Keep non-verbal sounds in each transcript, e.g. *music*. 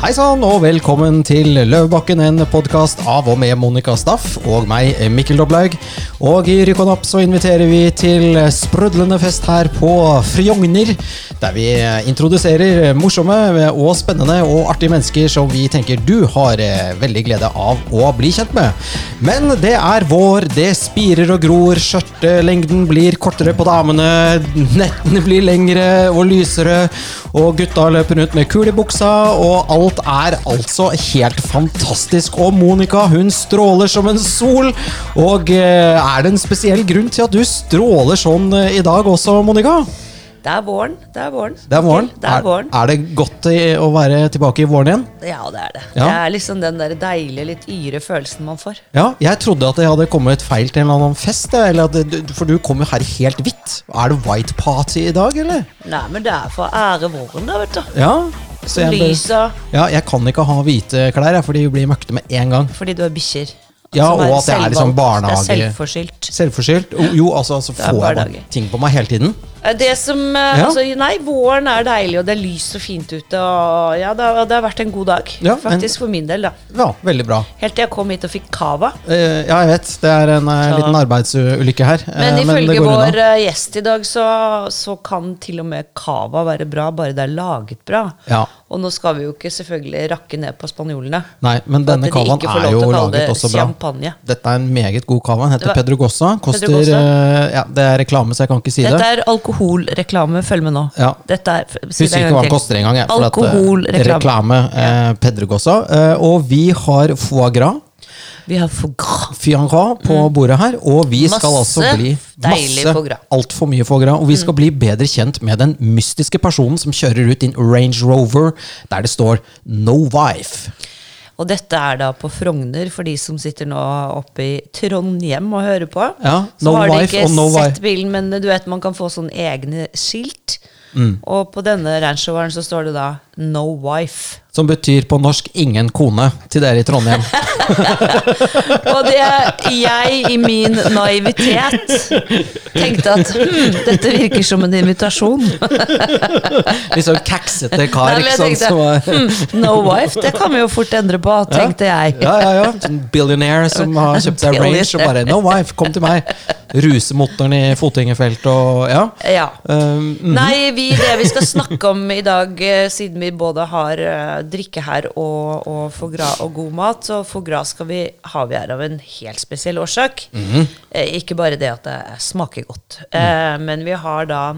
Hei sann, og velkommen til Løvebakken, en podkast av og med Monica Staff og meg, Mikkel Doblaug. Og i Rykk og Napp så inviterer vi til sprudlende fest her på Frogner, der vi introduserer morsomme og spennende og artige mennesker som vi tenker du har eh, veldig glede av å bli kjent med. Men det er vår, det spirer og gror, skjørtelengden blir kortere på damene, nettene blir lengre og lysere, og gutta løper rundt med kul i buksa, og alt er altså helt fantastisk. Og Monica hun stråler som en sol. Og eh, er det en spesiell grunn til at du stråler sånn eh, i dag også, Monica? Det er våren. Det er våren. Det er våren. Det er våren. Er, er det godt å være tilbake i våren igjen? Ja, det er det. Ja. Det er liksom den der deilige, litt yre følelsen man får. Ja, jeg trodde at jeg hadde kommet feil til en eller annen fest. Eller at det, for du kom jo her helt hvitt. Er det white party i dag, eller? Nei, men det er for å ære våren, da, vet du. Ja. Så jeg, Lysa ja, jeg kan ikke ha hvite klær, jeg, for de blir møkte med en gang. fordi du har bikkjer. Ja, og at det er liksom barnehage- Det er selvforskyldt. Selvforskyldt. Jo, altså, så Det er får jeg ting på meg hele tiden. Eh, Det som eh, Ja. Altså, nei, våren er deilig, og det er lyst og fint ute, og ja, det har, det har vært en god dag. Ja, Faktisk for min del, da. Ja, veldig bra. Helt til jeg kom hit og fikk cava. Uh, ja, jeg vet. Det er en uh, liten arbeidsulykke her. eh, Men uh, ifølge vår eh, gjest i dag, så, så kan til og med cava være bra, bare det er laget bra. Ja. Og nå skal vi jo ikke selvfølgelig rakke ned på spanjolene. Nei, men denne de cavaen er jo laget også bra. champagne. Dette er en meget god cava. Den heter Pedrogossa. Koster Pedrogossa. eh, Ja, det er reklame, så jeg kan ikke si Dette det. er alkoholreklame. Følg med nå. Ja. Dette er, si Husker ikke hva den koster engang. eh, Alkoholreklame. Reklame. Eh, Pedrogossa. Eh, og vi har foie gras. Vi har foie gras. Fianra på bordet her, og vi skal Mm. Altså bli masse, gras. Mm. altfor mye foie gras. Og vi skal bli bedre kjent med den mystiske personen som kjører ut din Range Rover der det står 'No Wife'. Og dette er da på Frogner, for de som sitter nå oppe i Trondheim og hører på. Ja, så no har de ikke no sett bilen, men du vet man kan få sånne egne skilt. Mm. Og på denne Range Roveren så står det da 'No wife'. Som betyr på norsk 'ingen kone' til dere i Trondheim. *laughs* Og det jeg i min naivitet tenkte at hm, dette virker som en invitasjon. *laughs* Litt sånn kaksete kar, Nei, ikke sant? tenkte, hm, no wife, det kan vi jo fort endre på, tenkte jeg. ja, ja, ja. En billionaire som har *laughs* kjøpt seg Range og bare 'No wife, kom til meg'. Ruse motoren i fotgjengerfelt og ja. Ja. Um, mm. Nei, vi, det vi skal snakke om i dag, eh, siden vi både har eh, drikke her og, og foie gras og god mat, så foie gras skal vi, har vi her av en helt spesiell årsak. Mm -hmm. ikke bare det at det smaker godt, mm. men vi har da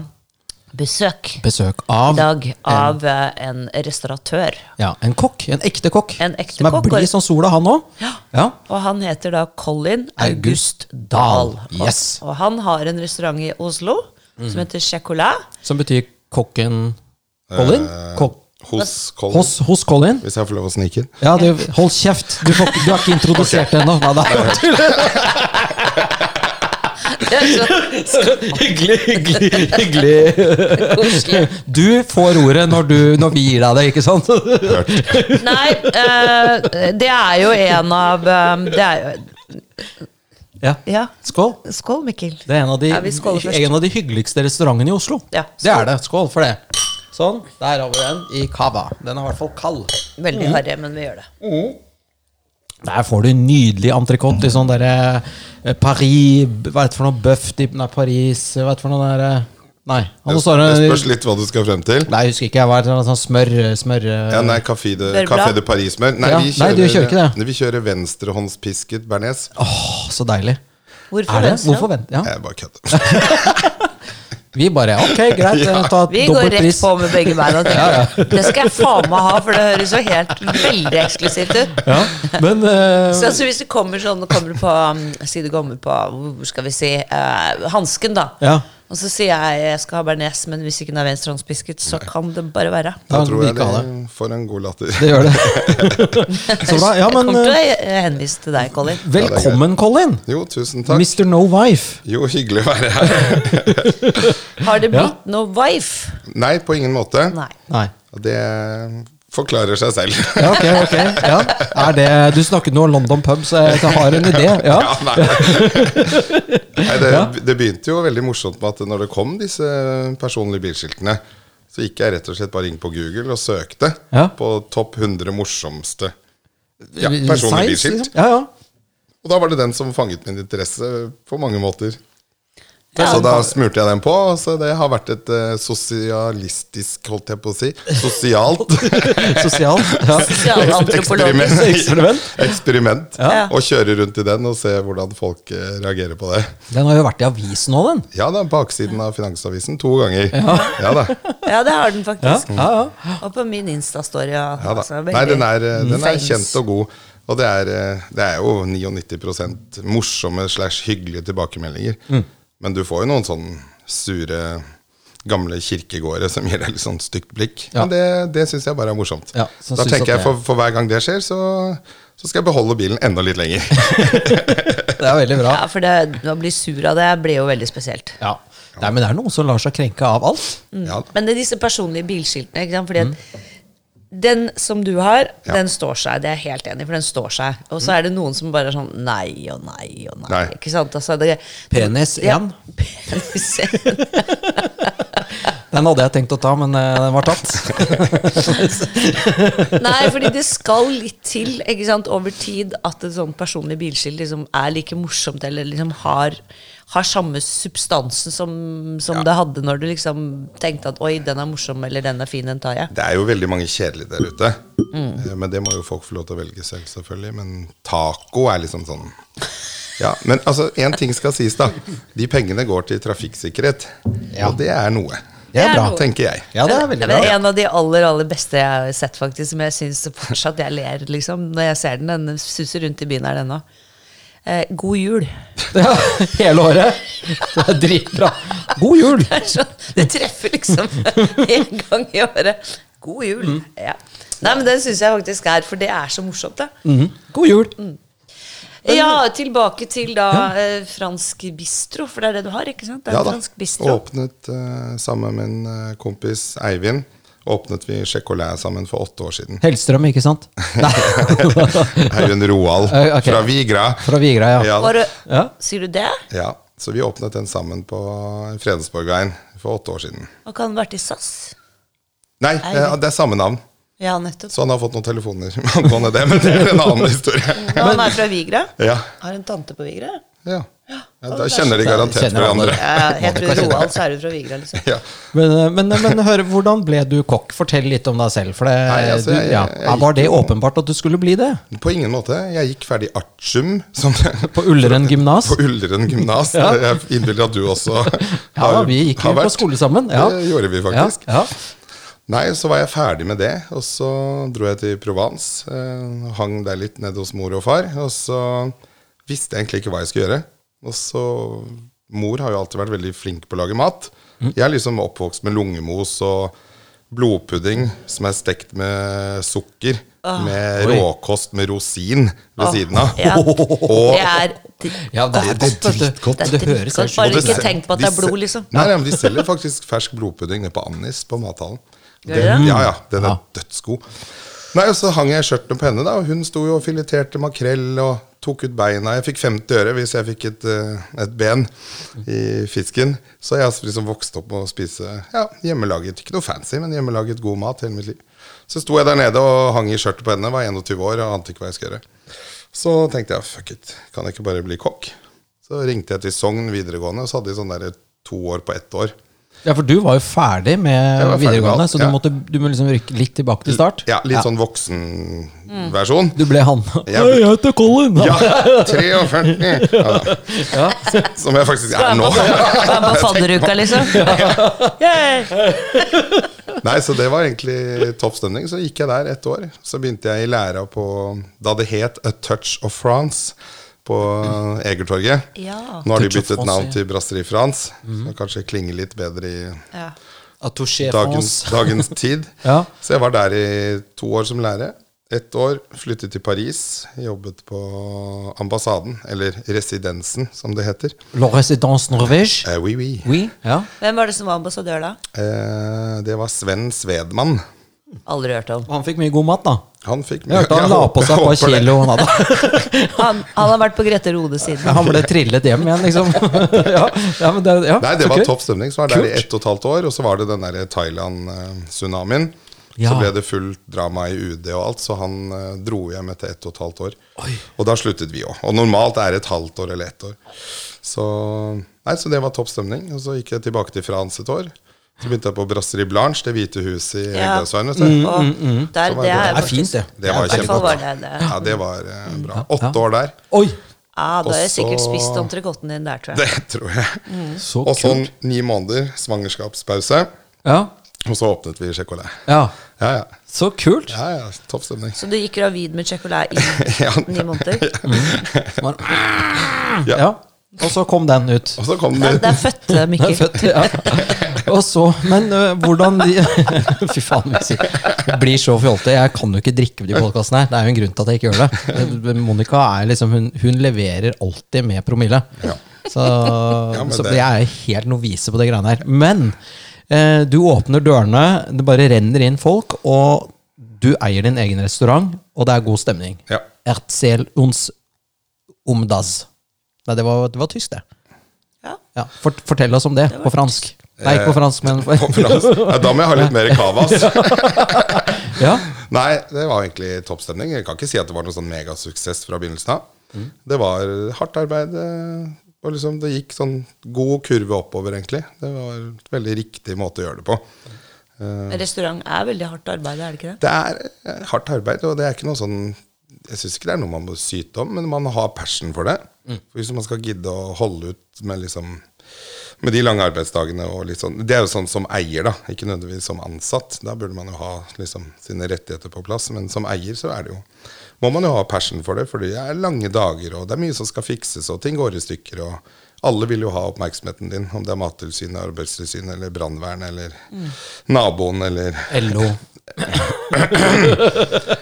besøk Besøk i av dag av en, en restauratør. ja, en kokk. En ekte kokk. En ekte som er kokk, blid som sola, han òg. Ja. Ja. Og han heter da Colin August Dahl. Og, Yes. Og, han har en restaurant i Oslo som heter Chocolat. Som betyr kokken Colin? Eh, Kok Hos Colin. hos, hos Colin? Hvis jeg får lov å snike inn. Ja, du, hold kjeft. Du, får, du har ikke introdusert ennå. Nei, *laughs* det Det så hyggelig, hyggelig, hyggelig. Du får ordet når, du, når vi gir deg det, ikke sant? Nei, uh, det er jo en av um, Det er jo Ja. Ja. Skål. Skål, Mikkel. Det er en av de, Ja, en av de hyggeligste restaurantene i Oslo. Ja, det er det. Skål for det. Sånn. Der har vi den i cava. Den er i hvert fall kald. Veldig Mm. harry, men vi gjør det. Der får du nydelig entrecôte i sånn derre eh, Paris Hva er det for noe? Bøff i Nei, Paris Hva er det for noe der eh, Nei. Han Det står det spørs litt hva du skal frem til. Nei, jeg husker ikke. Jeg var sånn, sånn smør, smør eh, Ja, nei, Café de, Café de Paris-smør. Nei, Ja, vi kjører, du kjører ikke det. Vi kjører venstrehåndspisket bearnés. Åh, så deilig. Hvorfor Er det? venstre? Hvorfor vent? Ja. Jeg bare kødder. *laughs* Vi bare Ok, greit. *laughs* Ja. Ta Vi går rett pris. på med begge beina. *laughs* tenker ja. Det skal jeg faen meg ha, for det høres jo helt veldig eksklusivt ut. Ja, men uh, Så altså, hvis du kommer sånn, kommer du på um, Si du kommer på Hvor skal vi si uh, Hansken, da. Ja. Og så sier jeg jeg skal ha bearnés, men hvis ikke den er venstrehåndspisket, så kan det bare være. Da Da tror jeg det får en god latter. Det gjør det. *laughs* Så bra. Ja, jeg kommer til å eh, henvise til deg, Colin. *laughs* velkommen, Colin. Jo, tusen takk. Mr. No Wife. Jo, hyggelig å være her. *laughs* Har det Ja. blitt noe wife? Nei, på ingen måte. Nei. Nei. Det forklarer seg selv. Ja, ok, ok. Ja. Er det, du snakket nå om London pub, så jeg har en idé. Ja. Ja, nei. Nei, det, det begynte jo veldig morsomt med at når det kom disse personlige bilskiltene, så gikk jeg rett og slett bare inn på Google og søkte Ja. på topp 100 morsomste ja, personlige bilskilt. liksom. Ja, ja. Og da var det den som fanget min interesse på mange måter. Ja. Så da smurte jeg den på, så det har vært et uh, sosialistisk, holdt jeg på å si, sosialt *laughs* Sosialt. Ja. Eksperiment. Eksperiment. eksperiment. Ja. Og kjøre rundt i den og se hvordan folk uh, reagerer på det. Den har jo vært i avisen òg, den. Ja, den er baksiden av Finansavisen to ganger. Ja, da. Ja, det har den faktisk. ja, ja. Og på min Insta-story. Ja. Ja. Altså, Nei, den er, den er kjent og god. Og det er, eh, det er jo 99 morsomme slash hyggelige tilbakemeldinger. Mm. Men du får jo noen sånn sure gamle kirkegårder som gir deg litt sånn stygt blikk. Ja. Men det, det syns jeg bare er morsomt. Ja, da tenker jeg for, for hver gang det skjer, så, så skal jeg beholde bilen enda litt lenger. *laughs* Det er veldig bra. Ja, for det, å bli sur av det blir jo veldig spesielt. Ja. Nei, men det er noen som lar seg krenke av alt. Ja. Men det er disse personlige bilskiltene. Ikke sant? Fordi at den som du har, Mm. Ja. den står seg. Det er jeg helt enig i, for den står seg. Og så er det noen som bare er sånn nei og nei og nei. Nei. Ikke sant? Altså, det, Penis Ja, *laughs* penis 1. *laughs* Den hadde jeg tenkt å ta, men eh, den var tatt. *laughs* Nei, fordi det skal litt til ikke sant, over tid at et sånt personlig bilskilt liksom er like morsomt, eller liksom har, har samme substansen som, som det hadde når du liksom tenkte at oi, den er morsom, eller den er fin, den tar jeg. Det er jo veldig mange kjedelige der ute. Mm. Eh, Men det må jo folk få lov til å velge selv, selvfølgelig. Men taco er liksom sånn Ja, Men altså, én ting skal sies, da. De pengene går til trafikksikkerhet. Ja. Og det er noe. Det er bra. Tenker jeg. Ja, det er veldig Det bra. er en av de aller aller beste jeg har sett, faktisk. Som jeg syns fortsatt jeg ler liksom, når jeg ser den. Den suser rundt i byen her ennå. Eh, god jul. *laughs* Ja, hele året. Det er dritbra. God jul! Det, er sånn, det treffer liksom *laughs* en gang i året. God jul. Mm. Ja. Nei, men Den syns jeg faktisk er, for det er så morsomt, det. Mm. God jul. Ja, tilbake til da eh, fransk bistro, for det er det du har, ikke sant? Det er Ja da. fransk bistro. Åpnet uh, sammen med en eh, kompis, Eivind. Åpnet vi Chocolat sammen for åtte år siden. Hellstrøm, ikke sant? *laughs* Nei. Eivind Roald okay. *laughs* ok. fra Vigra. Fra Vigra, ja. Ja, Var det, Ja. Sier du det? ja, så vi åpnet den sammen på Fredensborgveien for åtte år siden. Og kan vært i SAS? Nei, det er samme navn. Ja, nettopp. Så han har fått noen telefoner *laughs* angående det, men det er en annen historie. Ja, han er fra Vigra. Ja, Har en tante på Vigra. ja. Ja Da kjenner de garantert hverandre. Ja, heter du Roald, så er du fra Vigra, liksom. Ja. Men, eh, men, men hør, hvordan ble du kokk? Fortell litt om deg selv. For det, Nei, altså, du, jeg- ja. Var det åpenbart at du skulle bli det? På ingen måte. Jeg gikk ferdig artium som På Ulleren gymnas? på Ulleren gymnas. Ja. Jeg innbiller at du også *laughs* har, Ja, vi gikk jo på skole sammen. Ja. Det gjorde vi faktisk. Ja, Nei, så var jeg ferdig med det, og så dro jeg til Provence. Eh, hang der litt nede hos mor og far. Og så visste jeg egentlig ikke hva jeg skulle gjøre. Og så Mor har jo alltid vært veldig flink på å lage mat. Mm. Jeg er liksom oppvokst med lungemos og blodpudding som er stekt med sukker. Med Oi. råkost med rosin ved siden av. Ja. *laughs* Og Det er ja det er godt, du. dritgodt. Det, Det er høres dritgodt, bare ikke tenk på at det er blod, liksom. Nei, nei, men De selger faktisk fersk blodpudding nede på Annis på mathallen. Gjør de det? Ja, ja, Den er Ja. dødsgod. Nei, og Så hang jeg i skjørtene på henne, da, og hun sto jo og fileterte makrell og tok ut beina. Jeg fikk 50 øre hvis jeg fikk et, eh, et ben i fisken. Så jeg har liksom vokst opp med å spise ja, hjemmelaget, ikke noe fancy, men hjemmelaget god mat hele mitt liv. Så sto jeg der nede og hang i skjørtet på henne, var 21 år og ante ikke hva jeg skulle gjøre. Så tenkte jeg fuck it, kan jeg ikke bare bli kokk? Så ringte jeg til Sogn videregående, og så hadde de sånn der to år på ett år. Ja, for du var jo ferdig med ferdig videregående, med så du, ja. måtte, du må liksom rykke litt tilbake til start? Ja, litt sånn voksenversjon. Du ble han. Jeg ble- jeg heter Colin! Ja, 43! Ja. Som jeg faktisk er nå. Du *laughs* er på fadderuka, liksom. Yay! Nei, så det var egentlig topp stemning. Så gikk jeg der ett år. Så begynte jeg i læra på Da det het A Touch of France på Egertorget. Ja. Nå har de byttet navn til Brasserie France. Så kanskje klinger litt bedre i ja. Dagens, *laughs* dagens tid. Ja. Så jeg var der i to år som lærer. Ett år flyttet til Paris. Jobbet på ambassaden, eller residensen, som det heter. La Résidence Norvège. Eh, oui, oui. Oui, ja. Hvem var det som var ambassadør da? Eh, det var Sven Svedmann. Aldri hørt om. Han fikk mye god mat, da. Han fikk Jeg hørte han la på seg et par kilo. Han, hadde. *laughs* Han, han har vært på Grete Rode siden. han ble trillet hjem igjen, liksom. *laughs* ja, ja, men det, ja, Nei, det var topp stemning. Så var det der i ett og et halvt år, og så var det den der Thailand-tsunamien. Ja. Så ble det fullt drama i UD og alt, så han uh, dro hjem etter ett og et halvt år. Og da sluttet vi òg. Og normalt er det et halvt år eller ett år. Så, nei, så det var topp stemning. Og så gikk jeg tilbake til France et år. Så begynte jeg på Brasserie Blanche, det hvite huset i Ja. Hegdehaugsveien. Mm, mm, mm. Det det- er fint, det. Det var kjempegodt. det det. Ja, det var eh, bra. Ja. Åtte år der. Oi! Ja, da har jeg sikkert spist entrecôten din der, tror jeg. *laughs* Det tror jeg. Så Og så ni måneder svangerskapspause. Ja. Og så åpnet vi Chocolat. ja. Ja, ja. Så kult. ja, ja Topp stemning. Så du gikk gravid med chocolat i *laughs* ni måneder? *laughs* Ja. Ja. Og så kom den ut. Og så kom Der, det der fødte Den er født, ja. Og så, Men uh, hvordan de *laughs* Fy faen. Jeg blir så fjolte. Jeg kan jo ikke drikke på de podkastene her. Det er jo en grunn til at jeg ikke gjør det. Monica er liksom, hun, hun leverer alltid med promille. Så, ja, så jeg er helt novise på det greiene her. Men uh, du åpner dørene, det bare renner inn folk, og du eier din egen restaurant, og det er god stemning. Ja. Erzähl uns um das. Nei, det var, det var tysk, det. Ja. Ja, fort, fortell oss om det, på fransk. Nei, ikke på fransk, men på fransk. Ja, da må jeg ha litt mer kavas. *laughs* ja. Nei, det var egentlig toppstemning. Jeg kan ikke si at det var noe sånn megasuksess fra begynnelsen av. Det var hardt arbeid. eh, Og liksom det gikk sånn god kurve oppover, egentlig. Det var en veldig riktig måte å gjøre det på. Restaurant er veldig hardt arbeid, er det ikke det? Det er eh, hardt arbeid, og det er ikke noe sånn Jeg syns ikke det er noe man må syte om, men man har passion for det. For Hvis man skal gidde å holde ut med liksom med de lange arbeidsdagene og litt sånn Det er jo sånn som eier, da, ikke nødvendigvis som ansatt. Da burde man jo ha liksom sine rettigheter på plass, men som eier så er det jo må man jo ha passion for det, for det er lange dager, og det er mye som skal fikses, og ting går i stykker. og alle vil jo ha oppmerksomheten din, om det er Mattilsynet, Arbeidstilsynet eller brannvern eller naboen eller LO.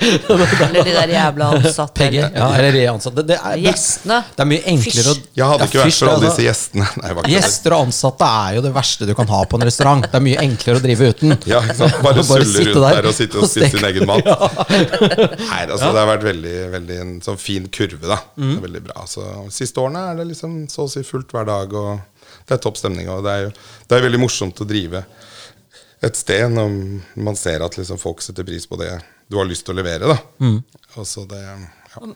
Eller de der jævla ansatte. PG. Ja, eller re-ansatte. Det, er- Gjestene. det er mye enklere å Jeg hadde Ja, ikke vært for alle altså. disse gjestene. Nei. Gjester og ansatte er jo det verste du kan ha på en restaurant. Det er mye enklere å drive uten. Ja, ikke sant? Bare, *laughs* Bare sulle rundt der der og sitte og og spise sin egen mat. *laughs* Nei, altså, Det har vært veldig, veldig en sånn fin kurve. da Mm. Veldig bra Så Siste årene er det liksom så å si fullt hver dag, og det er topp stemning. Og det er jo det er veldig morsomt å drive et sted når man ser at liksom folk setter pris på det du har lyst til å levere. da Mm. Og så det ja,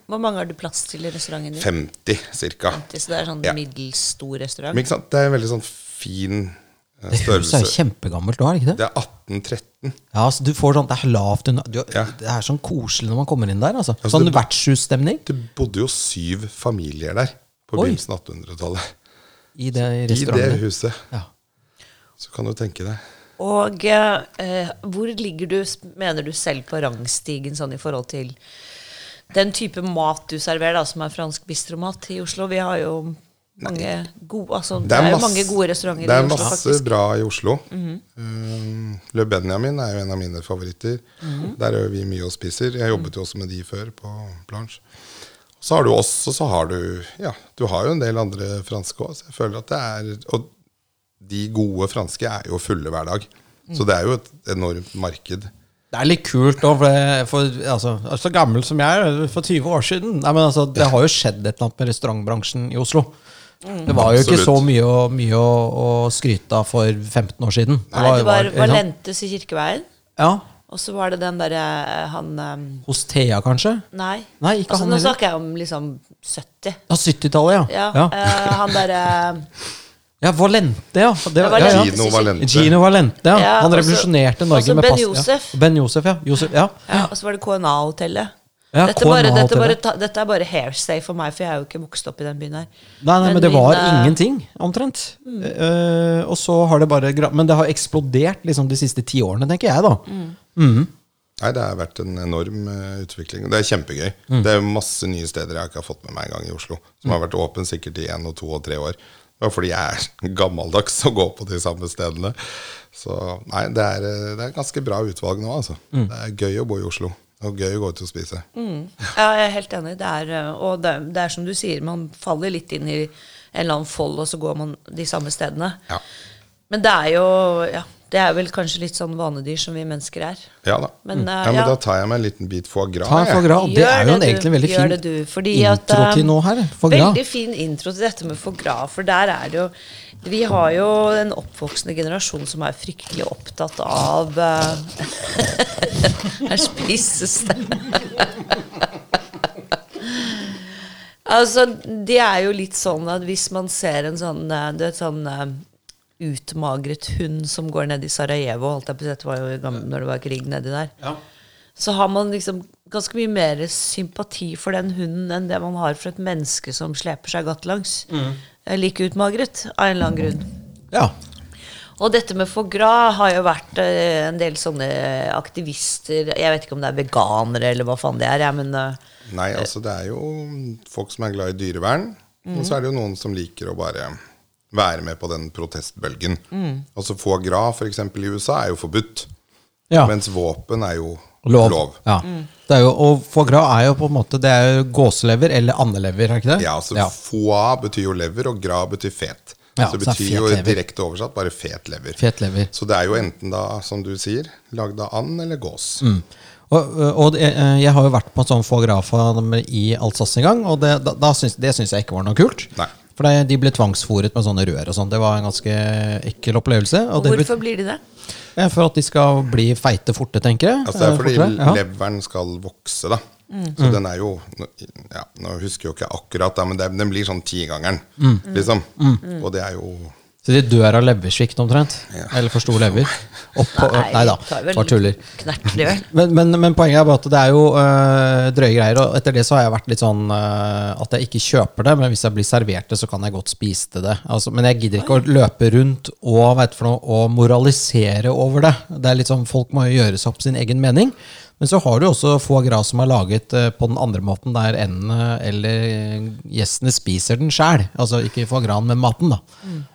Hvor mange har du plass til i restauranten din? 50 cirka. Så det er sånn Ja. middels stor restaurant? Men ikke sant, det er en veldig sånn fin størrelse Det huset er jo kjempegammelt, da, er det ikke det? Det er 1813. Ja, så du får sånn, Det er lavt under du, Ja. Det er sånn koselig når man kommer inn der. altså Altså, Sånn det- vertshusstemning Det bodde jo syv familier der på Oi. begynnelsen av 1800-tallet. i det I det huset. Ja. Så kan du tenke deg. Og eh, hvor ligger du, mener du selv, på rangstigen sånn i forhold til den type mat du serverer, da, som er fransk bistromat i Oslo? Vi har jo mange gode, altså, det er, jo mange gode restauranter det er masse faktisk. bra i Oslo. um, Le Benjamin er jo en av mine favoritter. Der er vi mye og spiser. Jeg jobbet jo også med de før på Blanche. Så har du oss, og så har du Ja, du har jo en del andre franske òg. Jeg føler at det er Og de gode franske er jo fulle hver dag. Så det er jo et enormt marked. Det er litt kult òg, for, for altså, så gammel som jeg er, for 20 år siden Nei, men altså, Det har jo skjedd et eller annet med restaurantbransjen i Oslo. Det var jo ikke så mye, mye å, å skryte av for 15 år siden. Nei, det var ikke var Valentes i Kirkeveien. Ja, Og så var det den derre han eh, Hos Thea, kanskje? Nei. Nei, ikke altså, han nå snakker jeg om liksom 70. Ja, 70-tallet, ja. Ja, Ja. Uh, han derre ja, Valente, ja. Det, Det var ja, ja. Gino Valente. Gino Valente, ja. Ja, Han også- revolusjonerte Norge også med Ben pass- Josef. Ja. Ben Josef, ja. Josef, ja. Ja, og så var det KNA-hotellet. Ja, dette, dette, dette er bare hairstay for meg, for jeg er jo ikke vokst opp i den byen her. Nei, nei, men, Men det var mine- ingenting, omtrent. Eh, og så har det bare Men det har eksplodert liksom de siste ti årene, tenker jeg, da. Nei, det har vært en enorm eh, utvikling. Det er kjempegøy. Det er masse nye steder jeg ikke har fått med meg engang i Oslo. Som har vært åpen sikkert i én og to og tre år. Bare fordi jeg er gammeldags og går på de samme stedene. Så nei, det er, det er ganske bra utvalg nå, altså. Det er gøy å bo i Oslo. Og gøy å gå ut og spise. Ja, jeg er helt enig. Det er, eh, og det, det er som du sier, man faller litt inn i en eller annen fold, og så går man de samme stedene. Ja. Men det er jo Ja, det er vel kanskje litt sånn vanedyr som vi mennesker er. Ja da. Men, eh, ja, men ja. da tar jeg meg en liten bit foie gras. Ta foie gras. Det er jo en, egentlig en veldig fin det du, fordi intro at, um, til nå her. Foie gras. Veldig fin intro til dette med foie gras, for der er det jo Vi har jo en oppvoksende generasjon som er fryktelig opptatt av *laughs* uh, Her spises det. *laughs* altså, det er jo litt sånn at hvis man ser en sånn eh, Du vet sånn eh, utmagret hund som går ned i Sarajevo, holdt jeg på var jo gammel, når det var krig nedi der så har man liksom ganske mye mer sympati for den hunden enn det man har for et menneske som sleper seg gatelangs. Mm. Like utmagret, av en eller annen grunn. Ja. Og dette med foie gras har jo vært eh, en del sånne aktivister Jeg vet ikke om det er veganere eller hva faen det er, jeg, men eh, Nei, altså det er jo folk som er glad i dyrevern. Og så er det jo noen som liker å bare være med på den protestbølgen. Altså foie gras f.eks. i USA er jo forbudt. ja. Mens våpen er jo Lov. lov. Ja. Det er jo, og foie gras er jo på en måte Det er jo gåselever eller andelever, er ikke det? Ja, altså Foie betyr jo lever, og gras betyr fet. Ja, så det så det betyr så jo direkte oversatt bare fet lever. Fet lever. Så det er jo enten da, som du sier, lagd av and eller gås. Mm. Og, og eh, jeg har jo vært på en sånn foie gras-farm i Alsace en gang, og det, da, da syns, det syns jeg ikke var noe kult. Nei. For det, de ble tvangsfòret med sånne rør og sånn. Det var en ganske ekkel opplevelse. Og og det ble, hvorfor blir de det? Ja, for at de skal bli feite forte, tenker jeg. Altså det er Eh, fordi fortere. Ja. leveren skal vokse, da. Mm. Så den er jo ja, Nå husker jeg jo ikke akkurat, da, men det, den blir sånn tigangeren, Mm. liksom. Og det er jo Så de dør av leversvikt omtrent? Ja. Eller for stor lever? Oppå, nei da, bare tuller. Men, men, men poenget er bare at det er jo øh, drøye greier. Og etter det så har jeg vært litt sånn øh, at jeg ikke kjøper det, men hvis jeg blir servert det, så kan jeg godt spise det. Altså, men jeg gidder ikke å løpe rundt og, for noe, og moralisere over det. Det er litt sånn, Folk må jo gjøre seg opp sin egen mening. Men så har du også foie gras som er laget øh, på den andre måten, der endene eller gjestene spiser den sjæl. Altså ikke foie gras, men maten, da.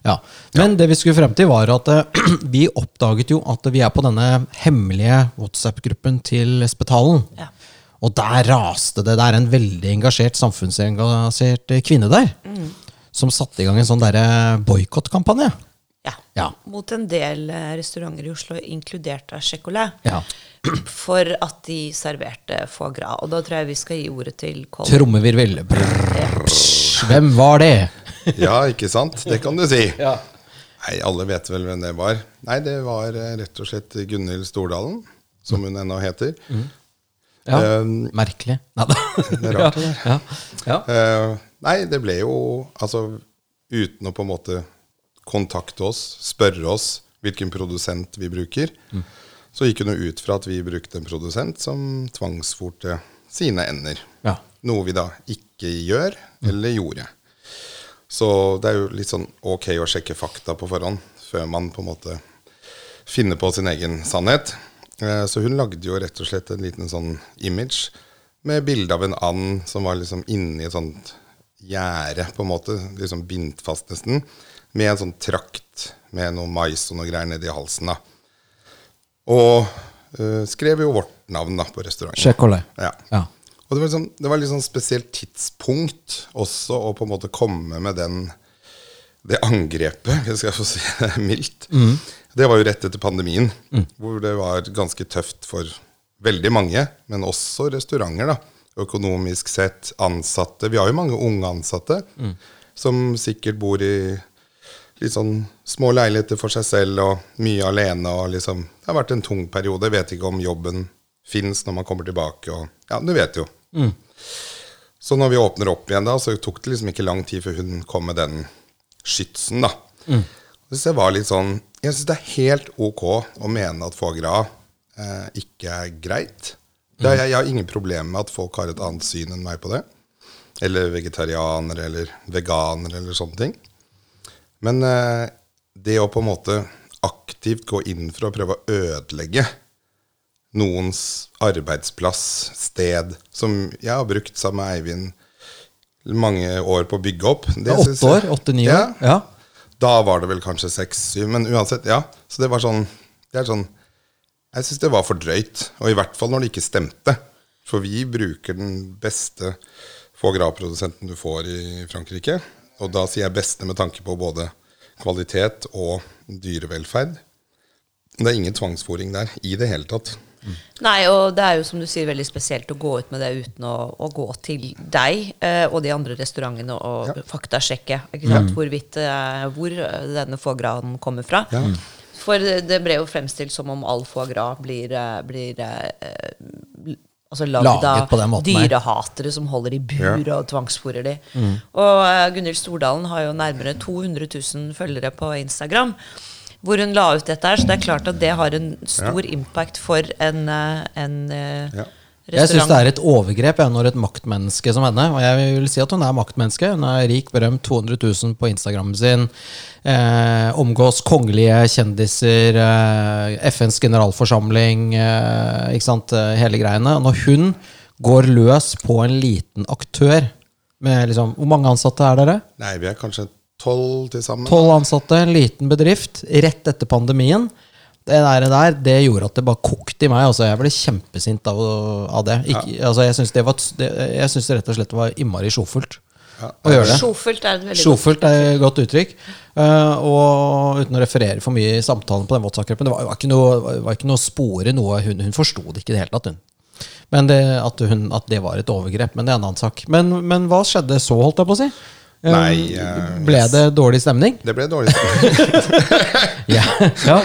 Ja. Men det vi skulle frem til, var at øh, *clears throat* vi oppdaget jo at vi er på denne hemmelige WhatsApp-gruppen til Spetalen. Ja. Og der raste det. Det er en veldig engasjert, samfunnsengasjert eh, kvinne der. Som satte i gang en sånn boikottkampanje. Ja. Ja. Mot en del eh, restauranter i Oslo, inkludert av Checolet. Ja. For at de serverte foie gras. Og da tror jeg vi skal gi ordet til Colin. Trommevirvel. Hvem var det? Ja, ikke sant? Det kan du si. Ja. Nei, alle vet vel hvem det var. Nei, det var eh, rett og slett Gunhild Stordalen, som hun ennå heter. Ja. Um, Merkelig. Neida. *laughs* Det er rart, det der. Ja. Ja. Uh, nei, det ble jo Altså, uten å på en måte kontakte oss, spørre oss hvilken produsent vi bruker, så gikk hun ut fra at vi brukte en produsent som tvangsfòrte sine ender. Ja. Noe vi da ikke gjør, eller gjorde. Så det er jo litt sånn ok å sjekke fakta på forhånd, før man på en måte finner på sin egen sannhet. Eh, Så hun lagde jo rett og slett en liten sånn image med bilde av en and som var liksom inni et sånt gjerde, på en måte, liksom bindt fast nesten, med en sånn trakt med noe mais og noe greier nedi halsen. da. Og uh, skrev jo vårt navn da på restauranten. Checolet. Ja. Ja. Og det var, liksom, det var litt sånn spesielt tidspunkt også å på en måte komme med den, det angrepet, *laughs* hvis jeg få si det mildt. Det var jo rett etter pandemien, hvor det var ganske tøft for veldig mange, men også restauranter. da. Økonomisk sett, ansatte. Vi har jo mange unge ansatte som sikkert bor i litt sånn små leiligheter for seg selv og mye alene. og liksom, Det har vært en tung periode. Jeg vet ikke om jobben fins når man kommer tilbake. og Ja, du vet jo. Så når vi åpner opp igjen, da, så tok det liksom ikke lang tid før hun kom med den skytsen. da. Så jeg var litt sånn, jeg syns det er helt ok å mene at foie gras eh, ikke er greit. Er, jeg, jeg har ingen problemer med at folk har et annet syn enn meg på det. Eller vegetarianere eller veganere eller sånne ting. Men eh, det å på en måte aktivt gå inn for å prøve å ødelegge noens arbeidsplass, sted, som jeg har brukt sammen med Eivind mange år på å bygge opp det er Åtte år? Åtte-ni år? Ja. Da var det vel kanskje seks-syv, men uansett, ja. Så det var sånn, det sånn Jeg syns det var for drøyt, og i hvert fall når det ikke stemte. For vi bruker den beste foie gras-produsenten du får i Frankrike. Og da sier jeg beste med tanke på både kvalitet og dyrevelferd. Det er ingen tvangsfòring der i det hele tatt. Nei, og det er jo som du sier veldig spesielt å gå ut med det uten å, å gå til deg eh, og de andre restaurantene og Ja. faktasjekke ikke sant? hvorvidt eh, hvor denne foie kommer fra. Ja. For det ble jo fremstilt som om all foie gras blir, eh, blir eh, l- altså lagd av dyrehatere som holder i bur Ja. og tvangsfòrer de. Og uh, Gunhild Stordalen har jo nærmere 200 000 følgere på Instagram. Hvor hun la ut dette her, så det er klart at det har en stor impact for en, eh, en eh, Ja. Jeg syns det er et overgrep ja, når et maktmenneske som henne Og jeg vil si at hun er maktmenneske. Hun er rik, berømt, 200 000 på Instagrammen sin. Eh, omgås kongelige kjendiser, eh, FNs generalforsamling, eh, ikke sant, eh, hele greiene. Og Når hun går løs på en liten aktør med liksom Hvor mange ansatte er dere? Nei, vi er kanskje tolv til sammen. Tolv ansatte, en liten bedrift, rett etter pandemien. Det der, der det gjorde at det bare kokte i meg. Altså, jeg ble kjempesint av, av det. Ikke, altså, jeg syns det, det, jeg synes det rett og slett var innmari sjofelt Ja. å gjøre det. Sjofelt er er et godt uttrykk. Uh, og uten å referere for mye i samtalen på den WhatsApp-gruppen, det var, var ikke noe, var ikke noe spore noe Hun, hun forsto det ikke i det hele tatt, hun. Men det, at, hun, at det var et overgrep. Men det er en annen sak. Men, men hva skjedde så, holdt jeg på å si? Eh, Nei, uh, ble det dårlig stemning? Det ble dårlig stemning. *laughs* Ja. ja.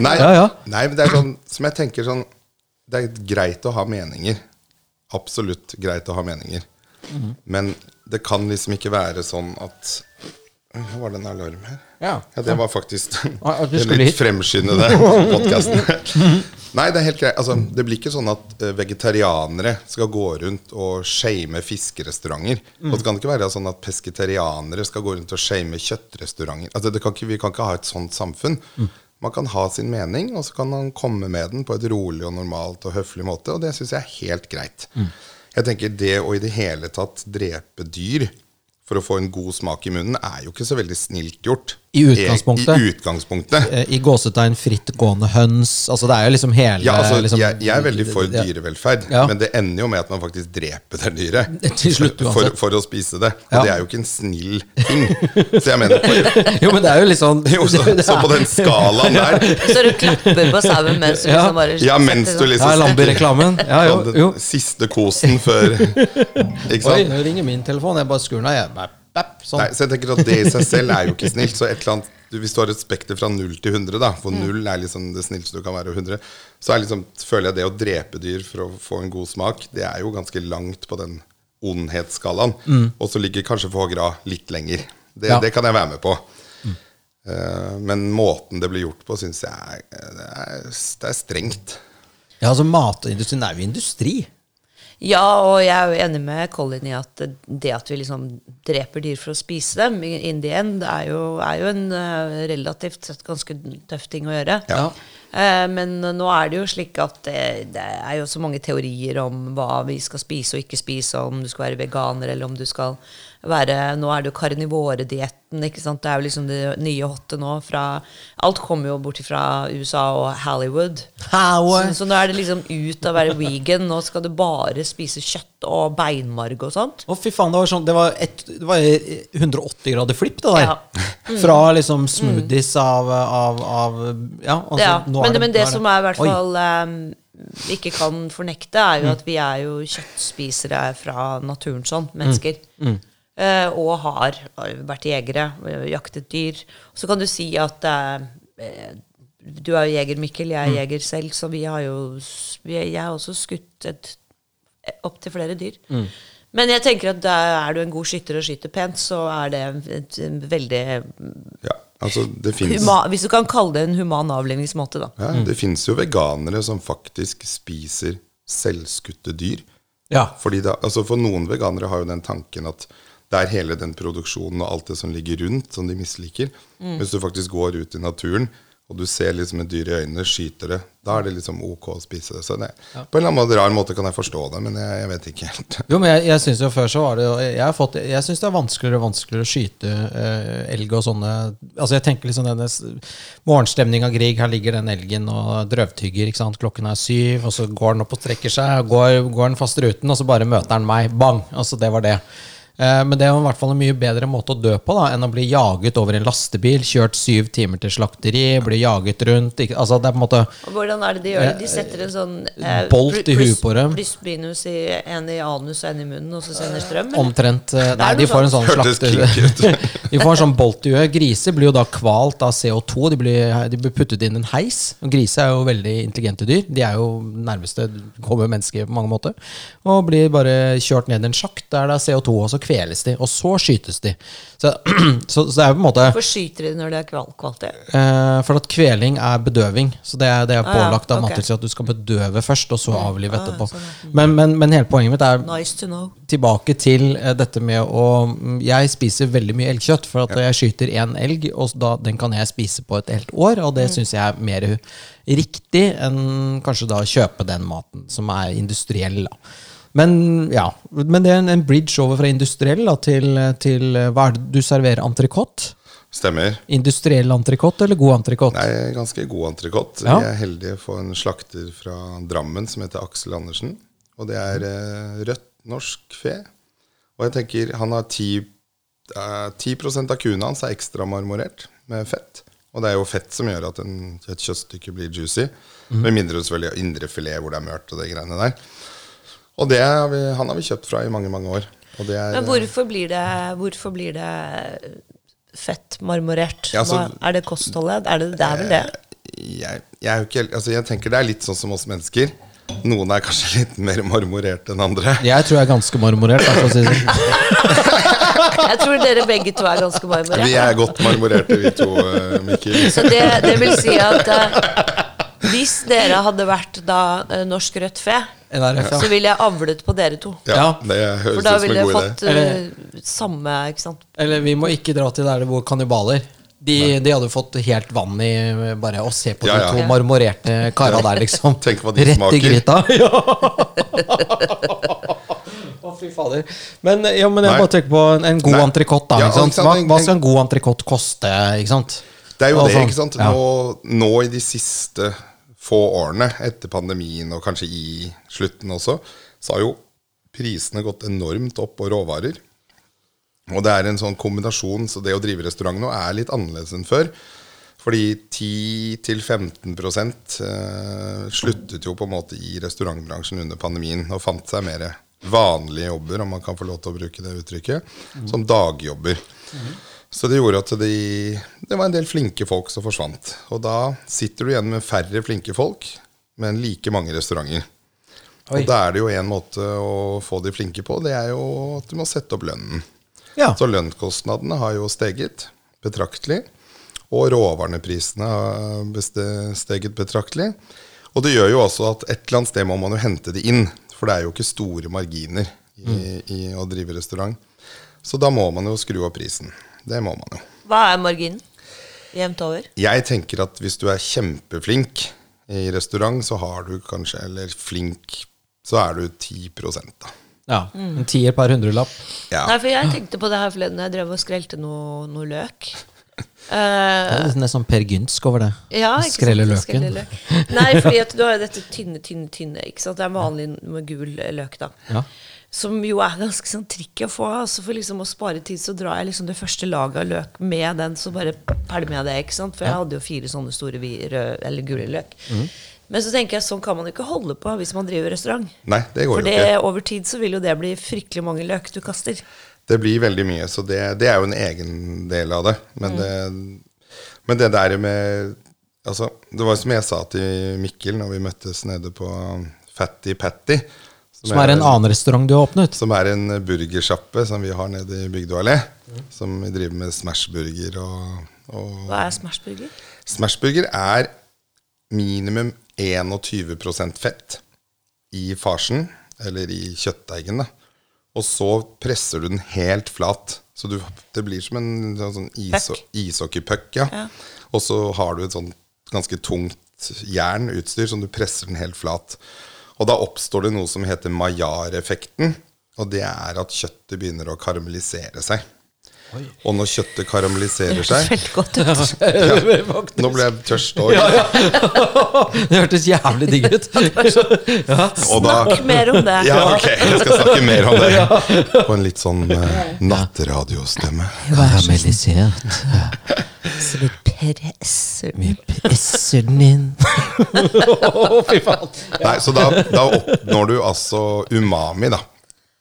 Nei, Ja, ja. nei, men det er sånn som jeg tenker sånn Det er greit å ha meninger. Absolutt greit å ha meninger. Men det kan liksom ikke være sånn at Nå var det en alarm her. Ja. Ja, det var faktisk Ah, litt fremskyndende *laughs* podkasten. Nei, det er helt greit. Altså, det blir ikke sånn at eh, vegetarianere skal gå rundt og shame fiskerestauranter. Mm. Og det kan ikke være sånn at pesketarianere skal gå rundt og shame kjøttrestauranter. Altså, det kan ikke, vi kan ikke ha et sånt samfunn. Mm. Man kan ha sin mening, og så kan man komme med den på et rolig og normalt og høflig måte, og det syns jeg er helt greit. Mm. Jeg tenker det å i det hele tatt drepe dyr for å få en god smak i munnen, er jo ikke så veldig snilt gjort. I utgangspunktet. I utgangspunktet. Eh, I gåsetegn frittgående høns. Altså Det er jo liksom hele Ja, altså, liksom, jeg, jeg er veldig for dyrevelferd, Ja. men det ender jo med at man faktisk dreper det dyret. *laughs* Til slutt, for, for å spise det. Og Ja. det er jo ikke en snill ting. Så jeg mener på, *laughs* Jo, men det er jo litt sånn *laughs* jo, så, så på den skalaen der Så du klapper på sauen mens du Ja. liksom bare Ja, mens du liksom Ja, Lambi-reklamen. Ja, jo, den jo. siste kosen før Ikke Oi, nå ringer min telefon. Jeg bare skrur den av. jeg. Sånn. Nei, så jeg tenker at Det i seg selv er jo ikke snilt. Så annet, du, Hvis du har et spekter fra 0 til 100, da, for 0 er liksom det snilleste du kan være, og 100, så er liksom, føler jeg det å drepe dyr for å få en god smak, det er jo ganske langt på den ondhetsskalaen. Og så ligger kanskje foie gras litt lenger. Det, Ja. det kan jeg være med på. Eh, men måten det blir gjort på, syns jeg er, det er, det er strengt. Ja, altså Matindustrien er jo industri. Ja, og jeg er jo enig med Colin i at det at vi liksom dreper dyr for å spise dem, in the end, er jo, er jo en eh, relativt sett ganske tøff ting å gjøre. Ja. Eh, men nå er det jo slik at det, det er jo så mange teorier om hva vi skal spise og ikke spise, om du skal være veganer eller om du skal være Nå er det jo karnivoredietten, ikke sant. Det er jo liksom det nye hotte nå fra Alt kommer jo bort fra USA og Hollywood. Så, så nå er det liksom ut av å være vegan. Nå skal du bare spise kjøtt og beinmarg og sånt. Å, fy faen, det var, sånn, det var, et, det var 180 grader flipp, det der. Ja. *laughs* Fra liksom smoothies av, av, av Ja, altså, ja. nå er Men, men det er som er i hvert fall um, ikke kan fornekte, er jo at vi er jo kjøttspisere fra naturen sånn, mennesker. Eh, og har vært jegere, eh, jaktet dyr. Så kan du si at eh, Du er jo jeger, Mikkel. Jeg er jeger selv, så vi har jo Jeg har også skutt et opptil flere dyr. Men jeg tenker at er du en god skytter og skyter pent, så er det et, en veldig Ja, altså det finnes huma, Hvis du kan kalle det en human avlivningsmåte, da. Ja, det finnes jo veganere som faktisk spiser selvskutte dyr. Ja. Fordi det, altså For noen veganere har jo den tanken at det er hele den produksjonen og alt det som ligger rundt, som de misliker. Hvis du faktisk går ut i naturen, og du ser liksom et dyr i øynene, skyter det, da er det liksom ok å spise det. Så det, på en eller annen rar måte kan jeg forstå det, men jeg, jeg vet ikke helt. Jo, men jeg, jeg synes jo før så var det Jeg, har fått, jeg syns det er vanskeligere og vanskeligere å skyte eh, elg og sånne Altså jeg tenker liksom denne morgenstemninga Grieg, her ligger den elgen og drøvtygger, ikke sant. Klokken er syv, og så går den opp og strekker seg, og går, går den fast ruten, og så bare møter den meg. Bang! Altså det var det. Eh, men det er jo i hvert fall en mye bedre måte å dø på da, enn å bli jaget over en lastebil, kjørt syv timer til slakteri, bli jaget rundt. Ikke, altså det er på en måte Og hvordan er det de gjør det? De setter en sånn eh, Bolt i huet på dem. Plysbinus i en i anus og en i munnen, og så sender strøm? eller? Omtrent eh, Nei, de får en sånn Hørtes slakte... kinky ut. *laughs* de får en sånn bolt i huet. Griser blir jo da kvalt av CO2. De blir, de blir puttet inn en heis. Griser er jo veldig intelligente dyr. De er jo nærmeste kommer mennesker på mange måter. Og blir bare kjørt ned i en sjakt der det er CO2, og så kveles de. Og så skytes de. Så, *clears throat* så, så det er jo på en måte Hvorfor skyter de når det er kval kvalitet? Eh, for at kveling er bedøving. Så det er, det er Ah, ja, pålagt av ok. Mattilsynet at du skal bedøve først, og så avlive Ah, ja, etterpå. sånn, ja. Men, men, men hele poenget mitt er Nice to know. tilbake til eh, dette med å mm, Jeg spiser veldig mye elgkjøtt, for at jeg skyter én elg, og da, den kan jeg spise på et helt år, og det syns jeg er mer riktig enn kanskje da kjøpe den maten som er industriell. da. Men ja, men det er en, en bridge over fra industriell da, til, til eh, Hva er det du serverer? Entrecôte? Stemmer. Industriell entrecôte eller god entrecôte? Nei, ganske god entrecôte. Ja. Vi er heldige å få en slakter fra Drammen som heter Aksel Andersen. Og det er eh, rødt norsk fe. Og jeg tenker han har 10, eh, 10 av kuene hans er ekstra marmorert med fett. Og det er jo fett som gjør at en, et kjøttstykke blir juicy. Med mindre selvfølgelig indrefilet hvor det er mørt og de greiene der. Og det har vi, han har vi kjøpt fra i mange, mange år. Og det er, Men hvorfor blir det, hvorfor blir det fett marmorert? Ja, altså- Hva, er det kostholdet? Er det, det er vel det? jeg, jeg, er jo ikke, helt- altså jeg tenker det er litt sånn som oss mennesker. Noen er kanskje *laughs* litt mer marmorert enn andre. Jeg tror jeg er ganske marmorert. da, si det. sånn. *laughs* Jeg tror dere begge to er ganske marmorerte. Vi er godt marmorerte, vi to, eh, Mikkel. Så det, det vil si at eh, hvis dere hadde vært da eh, norsk rødt fe, NRF, så ville jeg avlet på dere to. Ja, det det For høres da ville jeg god fått idé. eh, samme ikke sant? Eller vi må ikke dra til der hvor kannibaler. De, de hadde fått helt vann i bare å se på Ja, de ja. to Ja. marmorerte kara der, liksom. *laughs* Tenk hva de Rett smaker. i gryta. *laughs* Ja. Å, fy fader. Men, ja, men jeg Nei. bare tenker på en, en god entrecôte, da. Ja, ikke sant? Hva, hva skal en god entrecôte koste? Ikke sant? Det er jo Altså, det, ikke sant. ja. Nå, nå i de siste få årene, etter pandemien og kanskje i slutten også, så har jo prisene gått enormt opp på råvarer. Og det er en sånn kombinasjon, så det å drive restaurant nå er litt annerledes enn før. Fordi 10-15 eh, sluttet jo på en måte i restaurantbransjen under pandemien og fant seg mer vanlige jobber, om man kan få lov til å bruke det uttrykket, som dagjobber. Så det gjorde at de, det var en del flinke folk som forsvant. Og da sitter du igjen med færre flinke folk, men like mange restauranter. Oi. Og da er det jo en måte å få de flinke på, det er jo at du må sette opp lønnen. Ja. Så lønnskostnadene har jo steget betraktelig. Og råvareprisene har steget betraktelig. Og det gjør jo også at et eller annet sted må man jo hente det inn. For det er jo ikke store marginer i, i å drive restaurant. Så da må man jo skru opp prisen. Det må man jo. Hva er marginen? Jevnt over? Jeg tenker at hvis du er kjempeflink i restaurant, så har du kanskje Eller flink, så er du 10 da. ja. En tier per hundrelapp. Ja. Nei, for jeg tenkte på det her forleden jeg drev og skrelte noe, noe løk. Det er nesten sånn Per Gynsk over det. Ja? Skrelle løken. Løk. Nei, fordi at du har jo dette tynne, tynne, tynne. Ikke sant? Det er vanlig med gul løk, da. Ja. Som jo er ganske sånn tricky å få. Altså For liksom å spare tid, så drar jeg liksom det første laget av løk med den, så bare pælmer jeg det. ikke sant? For jeg hadde jo fire sånne store røde eller gule løk. Mm. Men så tenker jeg sånn kan man jo ikke holde på hvis man driver restaurant. Nei, det går For jo ikke. ikke. over tid så vil jo det bli fryktelig mange løk du kaster. Det blir veldig mye, så det, det er jo en egen del av det. Men, det. men det der med altså, Det var som jeg sa til Mikkel når vi møttes nede på Fatty Patty. Som er en annen restaurant du har åpnet. Som er en burgersjappe som vi har nede i Bygdø allé. Som vi driver med smashburger og, og Hva er smashburger? Smashburger er minimum 21% fett i farsen, eller i kjøttdeigen. Og så presser du den helt flat. Så du, det blir som en sånn, sånn is, ishockeypuck. Ja. Ja. Og så har du et sånn ganske tungt jernutstyr som du presser den helt flat. Og da oppstår det noe som heter Maillard-effekten. Og det er at kjøttet begynner å karamellisere seg. Og når kjøttet karamelliserer Det seg hørtes veldig godt ut. *laughs* Nå ble jeg tørst òg. *laughs* Det hørtes jævlig digg ut. *laughs* Ja. Og da Snakk mer om det. Ja, ok, jeg skal snakke mer om det. På en litt sånn uh, nattradiostemme. Karamellisert. Så vi presser den. Vi presser den inn. oh, fy faen. Nei, Så da, da oppnår du altså umami, da.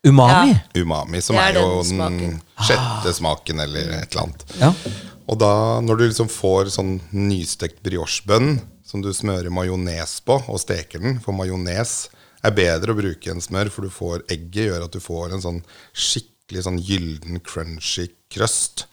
Umami? Umami, som er er, jo den smaken. sjette smaken, eller et eller annet. Ja. Og da, når du liksom får sånn nystekt briochebønn som du smører majones på, og steker den For majones er bedre å bruke enn smør, for du får egget gjør at du får en sånn skikkelig sånn gylden, crunchy krøst.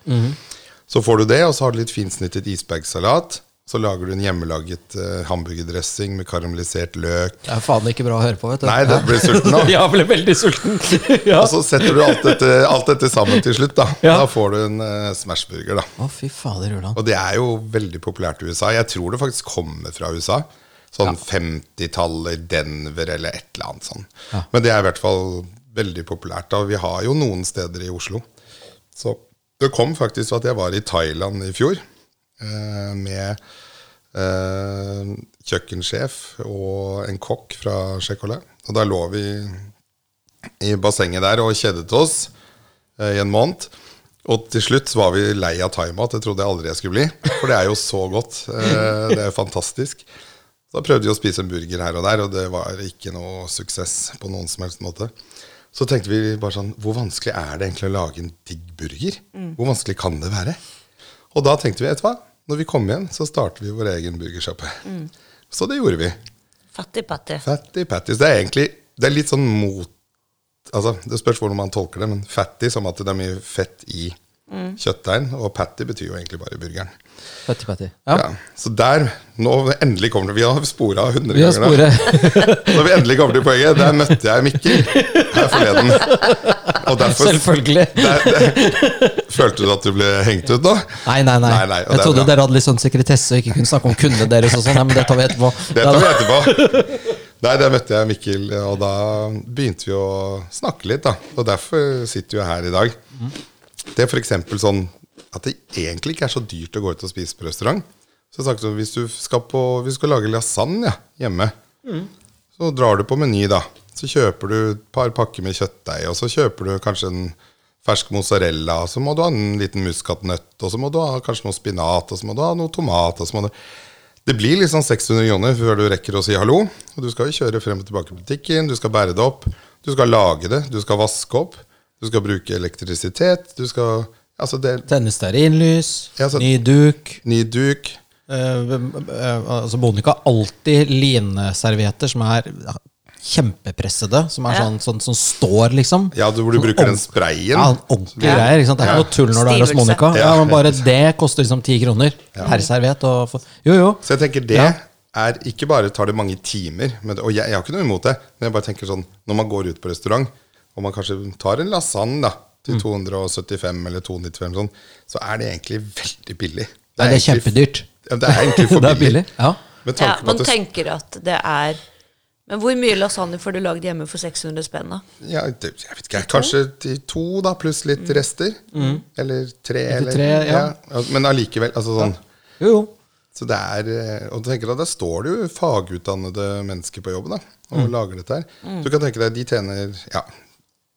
Så får du det, og så har du litt finsnittet isbergsalat. Så lager du en hjemmelaget uh, hamburgerdressing med karamellisert løk. Det er faen ikke bra å høre på, vet du. Nei, det blir sulten nå. *laughs* Ja, ble veldig sulten. *laughs* Ja. Og så setter du alt dette, alt dette sammen til slutt. Da Ja. Da får du en uh, smashburger. da Å, fy fader, Ulan. Og det er jo veldig populært i USA. Jeg tror det faktisk kommer fra USA. Sånn 50-tallet, Denver eller et eller annet sånn. Ja. Men det er i hvert fall veldig populært. Og vi har jo noen steder i Oslo. Så det kom faktisk at jeg var i Thailand i fjor eh, med eh, kjøkkensjef og en kokk fra Checolat. Og da lå vi i bassenget der og kjedet oss eh, i en måned. Og til slutt var vi lei av thaimat. Det trodde jeg aldri jeg skulle bli. For det er jo så godt. Eh, det er jo fantastisk. Da prøvde vi å spise en burger her og der, og det var ikke noe suksess på noen som helst måte. Så tenkte vi bare sånn Hvor vanskelig er det egentlig å lage en digg burger? Hvor vanskelig kan det være? Og da tenkte vi, vet du hva? Når vi kom igjen, så starter vi vår egen burgersjappe. Så det gjorde vi. Fattig patte. Fattig patties. Det er egentlig det er litt sånn mot Altså, Det spørs hvordan man tolker det, men fatty som at det er mye fett i kjøttdeigen. Og patty betyr jo egentlig bare burgeren. Patty, patty. Ja. Ja. Så der Nå endelig kommer det Vi har spora 100 Vi har ganger. Når *laughs* vi endelig kommer til poenget, der møtte jeg Mikkel her forleden. Og derfor Selvfølgelig. *laughs* der, der, Følte du at du ble hengt ut da? Nei, nei, nei. Nei, nei, jeg trodde dere hadde litt sånn sekretesse og ikke kunne snakke om kundene deres og sånn. Nei, men det tar vi etterpå. Det tar vi etterpå. Nei, der møtte jeg Mikkel, og da begynte vi å snakke litt. da Og derfor sitter vi her i dag. Det er f.eks. sånn at det egentlig ikke er så dyrt å gå ut og spise på restaurant. Så jeg snakket om Hvis du skal, på, hvis du skal lage lasagne hjemme, så drar du på Meny, da. Så kjøper du et par pakker med kjøttdeig, og så kjøper du kanskje en fersk mozzarella, og så må du ha en liten muskatnøtt, og så må du ha kanskje noe spinat, og så må du ha noe tomat, og så må du det blir liksom 600 kroner før du rekker å si hallo. Og du skal jo kjøre frem og tilbake i butikken, du skal bære det opp, du skal lage det, du skal vaske opp, du skal bruke elektrisitet, du skal Altså, det Tenne stearinlys, Ja, ny duk. ny duk. Eh, eh, altså Monica har alltid lineservietter som er ja, kjempepressede. Som er Ja. sånn, sånn som står, liksom. Ja, du, hvor du Sånn bruker den sprayen. Ja, ordentlige greier. Ikke sant? Det er ikke Ja. noe tull når du er hos. Monica. Ja, Ja. men bare det koster liksom ti kroner per serviett. Og jo, jo. Så jeg tenker det Ja. er ikke bare tar det mange timer, men, og jeg, jeg har ikke noe imot det, men jeg bare tenker sånn når man går ut på restaurant, og man kanskje tar en lasagne da, til Mm. 275 eller 295, eller sånn, så er det egentlig veldig billig. Nei, det er kjempedyrt. Ja, det er egentlig *laughs* for er billig. billig, ja. Med Ja, man at tenker at det er Men hvor mye lasagne får du lagd hjemme for 600 spenn, da? ja, det, jeg vet ikke, kanskje til to, da, pluss litt rester. Eller tre. Eller, tre, ja. ja. Men allikevel. Altså sånn. Jo, jo. Så det er, eh, og du tenker at Der står det jo fagutdannede mennesker på jobb da, og lager dette her. Du kan tenke deg, de tjener ja,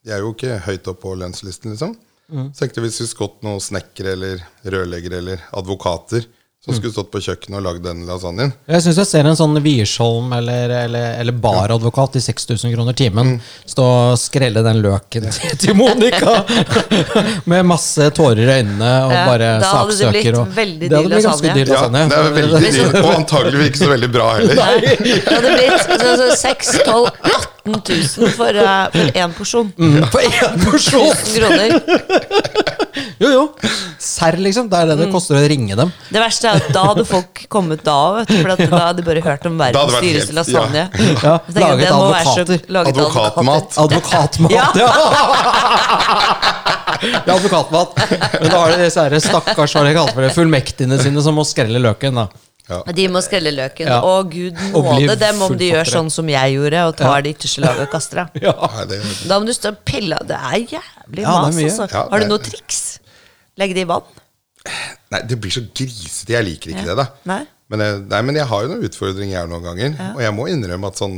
De er jo ikke høyt opp på lønnslisten, liksom. Så tenkte jeg hvis vi skulle gått noen snekkere eller rørleggere eller advokater som skulle stått på kjøkkenet og lagd den lasagnen. Jeg syns jeg ser en sånn Wiersholm eller, eller, eller baradvokat i 6000 kroner timen stå og skrelle den løken *laughs* til, til Monica *laughs* med masse tårer i øynene og Ja, bare da hadde det saksøker. blitt og- veldig Det hadde dyr lasagne. dyr Ja, lasagne. det er veldig dyrt, *laughs* og antagelig ikke så veldig bra heller. Nei. Det hadde blitt altså, 6 12 18 000 for, eh, for én porsjon. Mm, For én porsjon! 1000 kroner. *laughs* Jo, jo. Serr, liksom. Det er det det koster å ringe dem. Det verste er at da hadde folk kommet da, du, for at *laughs* da hadde de bare hørt om verdens dyreste lasagne. Ja, Ja. laget så- advokater. laget Advokatmat. Advokatmat, Ja. ja! *laughs* ja, advokatmat. Men da har de disse stakkars hva de kaller det, fullmektigene sine som må skrelle løken. da. De må skrelle løken. Ja. Å, gud nåde dem om de gjør sånn som jeg gjorde, og tar det ytterste laget og kaster *laughs* det. Ja. Da må du stå og pille av. Det er jævlig Ja, er mas, altså. Ja, Har du noe triks? Legge det i vann? Nei, det blir så grisete. Jeg liker ikke det, da. Nei. Men jeg, nei, men jeg har jo noen utfordringer jeg noen ganger. Og jeg må innrømme at sånn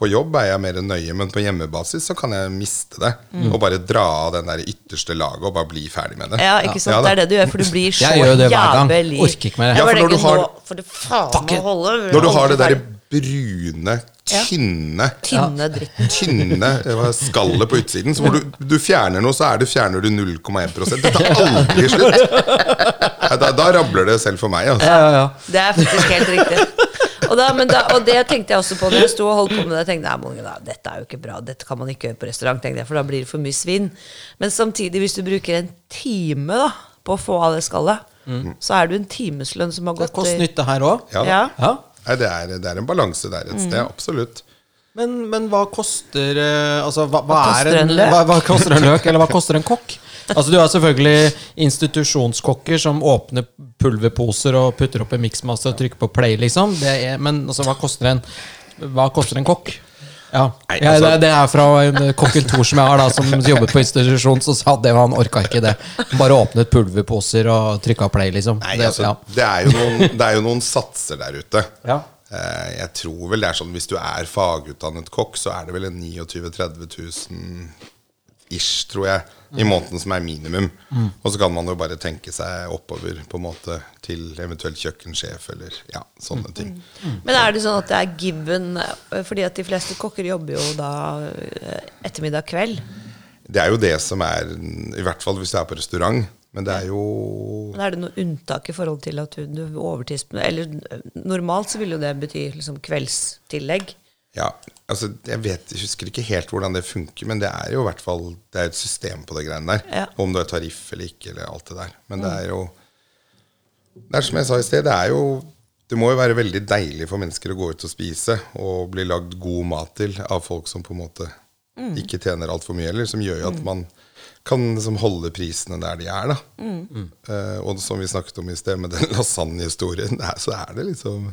på jobb er jeg mer nøye, men på hjemmebasis så kan jeg miste det. Og bare dra av den der ytterste laget og bare bli ferdig med det. Mm. Ja, ikke sant? Ja, det er det du gjør, for du blir så Jeg gjør det hver gang. jævlig Orker ikke mer. Ja, for når du har- nå får det faen Fuck holde. Når du har det der brune, tynne Tynne dritten. *laughs* Tynne eh, skallet på utsiden. Så hvor du, du fjerner noe, så er det fjerner du 0,1% Det tar aldri slutt! *laughs* Da, da rabler det selv for meg. Altså. Ja, ja, ja. Det er faktisk helt riktig. Og, da, men da, og det tenkte jeg også på når jeg sto og holdt på med det. Jeg tenkte, nei, da, dette er jo ikke bra, dette kan man ikke gjøre på restaurant, jeg, for da blir det for mye svinn. Men samtidig, hvis du bruker en time da, på å få av det skallet, så er det en timeslønn som har Det er kost-nytte her òg. Ja. Ja. Ja. Nei, det, er, det er en balanse der et sted, absolutt. Men, men hva koster eh, Altså, hva, hva, Hva er en, en løk? Hva, hva koster en løk, eller hva koster en kokk? Altså, du har selvfølgelig institusjonskokker som åpner pulverposer og putter opp en miksmasse og trykker på play, liksom. Det er, men altså, hva koster en Hva koster en kokk? Ja, Nei, altså- det, det er fra en kokken Thor som jeg har, da som jobbet på institusjon, som sa det han orka ikke det. Bare åpnet pulverposer og trykka play, liksom. Nei, det, altså, ja. det, er jo noen, det er jo noen satser der ute. Ja. Eh, Jeg tror vel det er sånn Hvis du er fagutdannet kokk, så er det vel en 29 000-30 000 ish, tror jeg, i måneden som er minimum. Og så kan man jo bare tenke seg oppover på en måte til eventuelt kjøkkensjef eller ja, sånne ting. Men er det sånn at det er given eh, Fordi at de fleste kokker jobber jo da eh, ettermiddag kveld. Det er jo det som er I hvert fall hvis du er på restaurant. Men det er jo Men er det noe unntak i forhold til at du, du overtids... Eller eh, normalt så vil jo det bety liksom kveldstillegg. Ja, altså jeg vet, jeg husker ikke helt hvordan det funker, men det er jo i hvert fall Det er et system på det greiene der. Ja. Om du er tariff eller ikke, eller alt det der. Men det er jo Det er som jeg sa i sted, det er jo Det må jo være veldig deilig for mennesker å gå ut og spise og bli lagd god mat til av folk som på en måte ikke tjener altfor mye, eller som gjør jo at man kan liksom holde prisene der de er, da. Eh, og som vi snakket om i sted, med den *laughs* lasagnehistorien, det så er det liksom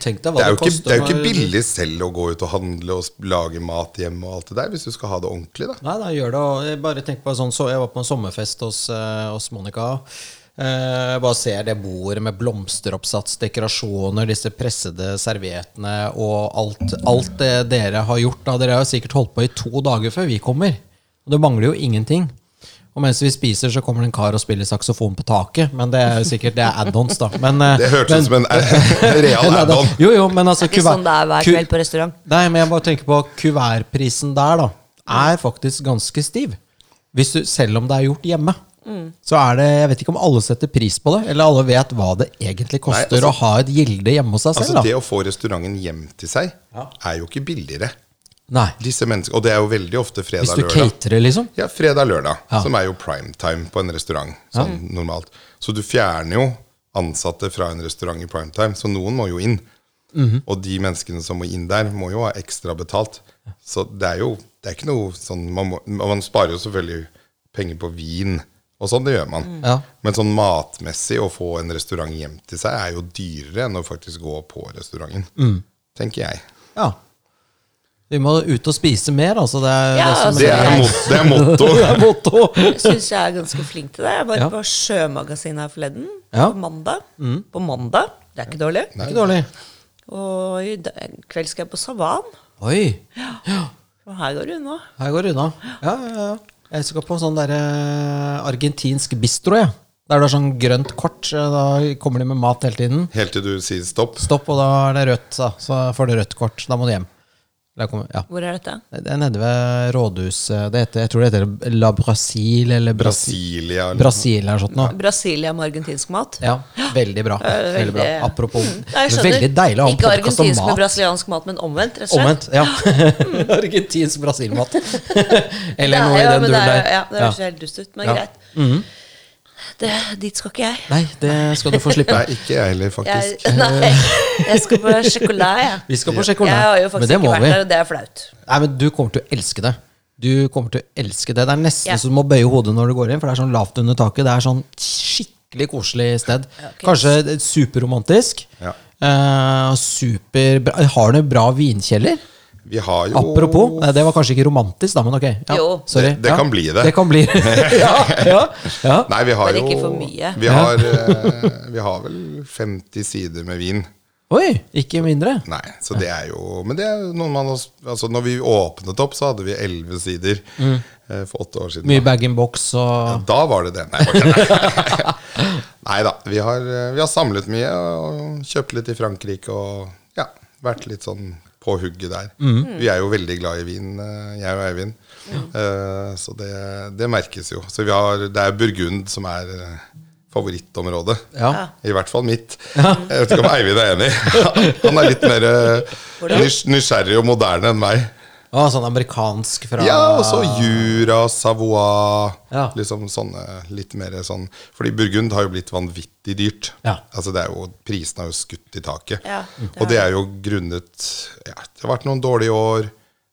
Tenk deg hva det er, jo det, ikke, det er jo ikke billig selv å gå ut og handle og lage mat hjemme og alt det der, hvis du skal ha det ordentlig, da. Nei, da gjør det. og jeg bare tenk på sånn, så Jeg var på en sommerfest hos, eh, hos Monica. Eh, bare ser det bordet med blomsteroppsats, dekorasjoner, disse pressede serviettene og alt, alt det dere har gjort. Da. Dere har sikkert holdt på i to dager før vi kommer. Og det mangler jo ingenting. Og mens vi spiser, så kommer det en kar og spiller saksofon på taket. Men det er jo sikkert det er add-ons, da. Men, eh, Det hørtes ut som en *laughs* real add-on. Jo, jo, men altså Det er ikke sånn det er hver kveld på restaurant. Nei, men jeg bare tenker på kuvertprisen der, da. Er faktisk ganske stiv. Hvis du, selv om det er gjort hjemme. Så er det Jeg vet ikke om alle setter pris på det, eller alle vet hva det egentlig koster altså- å ha et gilde hjemme hos seg Altså, selv. det å få restauranten hjem til seg, er jo ikke billigere. Nei, Disse menneskene, Og det er jo veldig ofte fredag-lørdag. Hvis du caterer, liksom. Ja, fredag-lørdag, Ja. som er jo primetime på en restaurant. Sånn normalt Så du fjerner jo ansatte fra en restaurant i primetime, så noen må jo inn. Mhm. Og de menneskene som må inn der, må jo ha ekstra betalt. Så det er jo det er ikke noe sånn Man, må, man sparer jo selvfølgelig penger på vin, og sånn, det gjør man. Ja. Men sånn matmessig å få en restaurant hjem til seg er jo dyrere enn å faktisk gå på restauranten. Mm. Tenker jeg. Ja. Vi må ut og spise mer, altså. Det er Ja, det altså, Det er, mot, det er motto. *laughs* det er motto. Jeg syns jeg er ganske flink til det. Jeg var Ja. på Sjømagasinet her forleden. Ja. På mandag. På mandag. Det er ikke dårlig. Ikke dårlig. Og i kveld skal jeg på Savan. Oi, Og her går det unna. her går det unna. Ja, ja, ja. Jeg skal på sånn derre argentinsk bistro, jeg. Der det er sånn grønt kort. Da kommer de med mat hele tiden. Helt til du sier stopp. Stopp, og da er det rødt. Da. Så får du rødt kort. Da må du hjem. Ja. Hvor er dette? Det er nede ved rådhuset. Det heter, jeg tror det heter La Brasil eller Brasil. Brasilia. eller- Brasil eller sånt. Brasilia med argentinsk mat. Ja, veldig bra. *gasps* Veldig, Veldig bra. Apropos Nei. Veldig deilig å ha en Ikke podkast om argentinsk med brasiliansk mat, men omvendt. rett og slett. Omvendt, ja. *gasps* *laughs* Argentinsk brasilmat. *laughs* eller er- noe i den duren er- der. Ja, det høres helt dust ut, men Ja. greit. Det, dit skal ikke jeg. Nei, det skal du få slippe. Nei, ikke jeg heller, jeg. faktisk. Nei, jeg skal på sjokolade, jeg. Vi skal på sjokolade. Jeg har jo faktisk ikke vært vi. der, og det er flaut. Nei, men du kommer til å elske det. Du kommer til å elske det. Det er nesten Ja. så du må bøye hodet når du går inn, for det er sånn lavt under taket. Det er sånn skikkelig koselig sted. Okay. Kanskje superromantisk. Ja. Uh, super. Har du bra vinkjeller? Vi har jo Apropos, nei, det var kanskje ikke romantisk, da, men ok. Ja, Jo. sorry. Det- det Ja. kan bli det. Det kan bli *laughs* ja, ja, ja. Nei, vi har Bare jo ikke for mye. Vi har, eh, vi har vel 50 sider med vin. Oi, ikke mindre. Nei, så det er jo Men det er noen man Altså, når vi åpnet opp, så hadde vi 11 sider mm. for åtte år siden. Mye da. bag-in-box og Da var det det. Nei, okay, nei. *laughs* Nei da. Vi har, eh, vi har samlet mye og kjøpt litt i Frankrike og ja, vært litt sånn på hugget der. Vi er jo veldig glad i vin, eh, jeg og Eivind. Eh, Så det, det merkes jo. Så vi har, det er Burgund som er eh, favorittområdet. Ja. I hvert fall mitt. *laughs* Jeg vet ikke om Eivind er enig. *laughs* Han er litt mer nys- nysgjerrig og moderne enn meg. Å, sånn amerikansk fra Ja, og så Jura, Savoie Ja. Liksom sånne litt mer sånn Fordi Burgund har jo blitt vanvittig dyrt. Ja. Altså det er jo, Prisene har jo skutt i taket. Ja, det og det er jo grunnet ja, Det har vært noen dårlige år.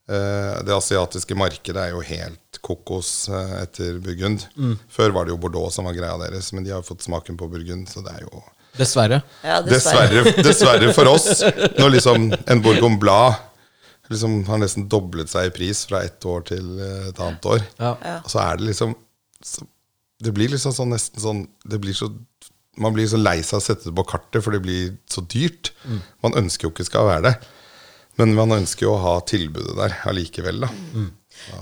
Eh, det asiatiske markedet er jo helt kokos eh, etter Burgund. Mm. Før var det jo Bordeaux som var greia deres, men de har jo fått smaken på Burgund. Så det er jo Dessverre. Ja, dessverre. Dessverre, dessverre for oss. Når liksom en Bourgogne Blad liksom har nesten doblet seg i pris fra ett år til eh, et annet år. Ja. Og så er det liksom så, Det blir liksom sånn nesten sånn det blir så, Man blir så lei seg av å sette det på kartet, for det blir så dyrt. Man ønsker jo ikke skal være det. Men man ønsker jo å ha tilbudet der allikevel, da.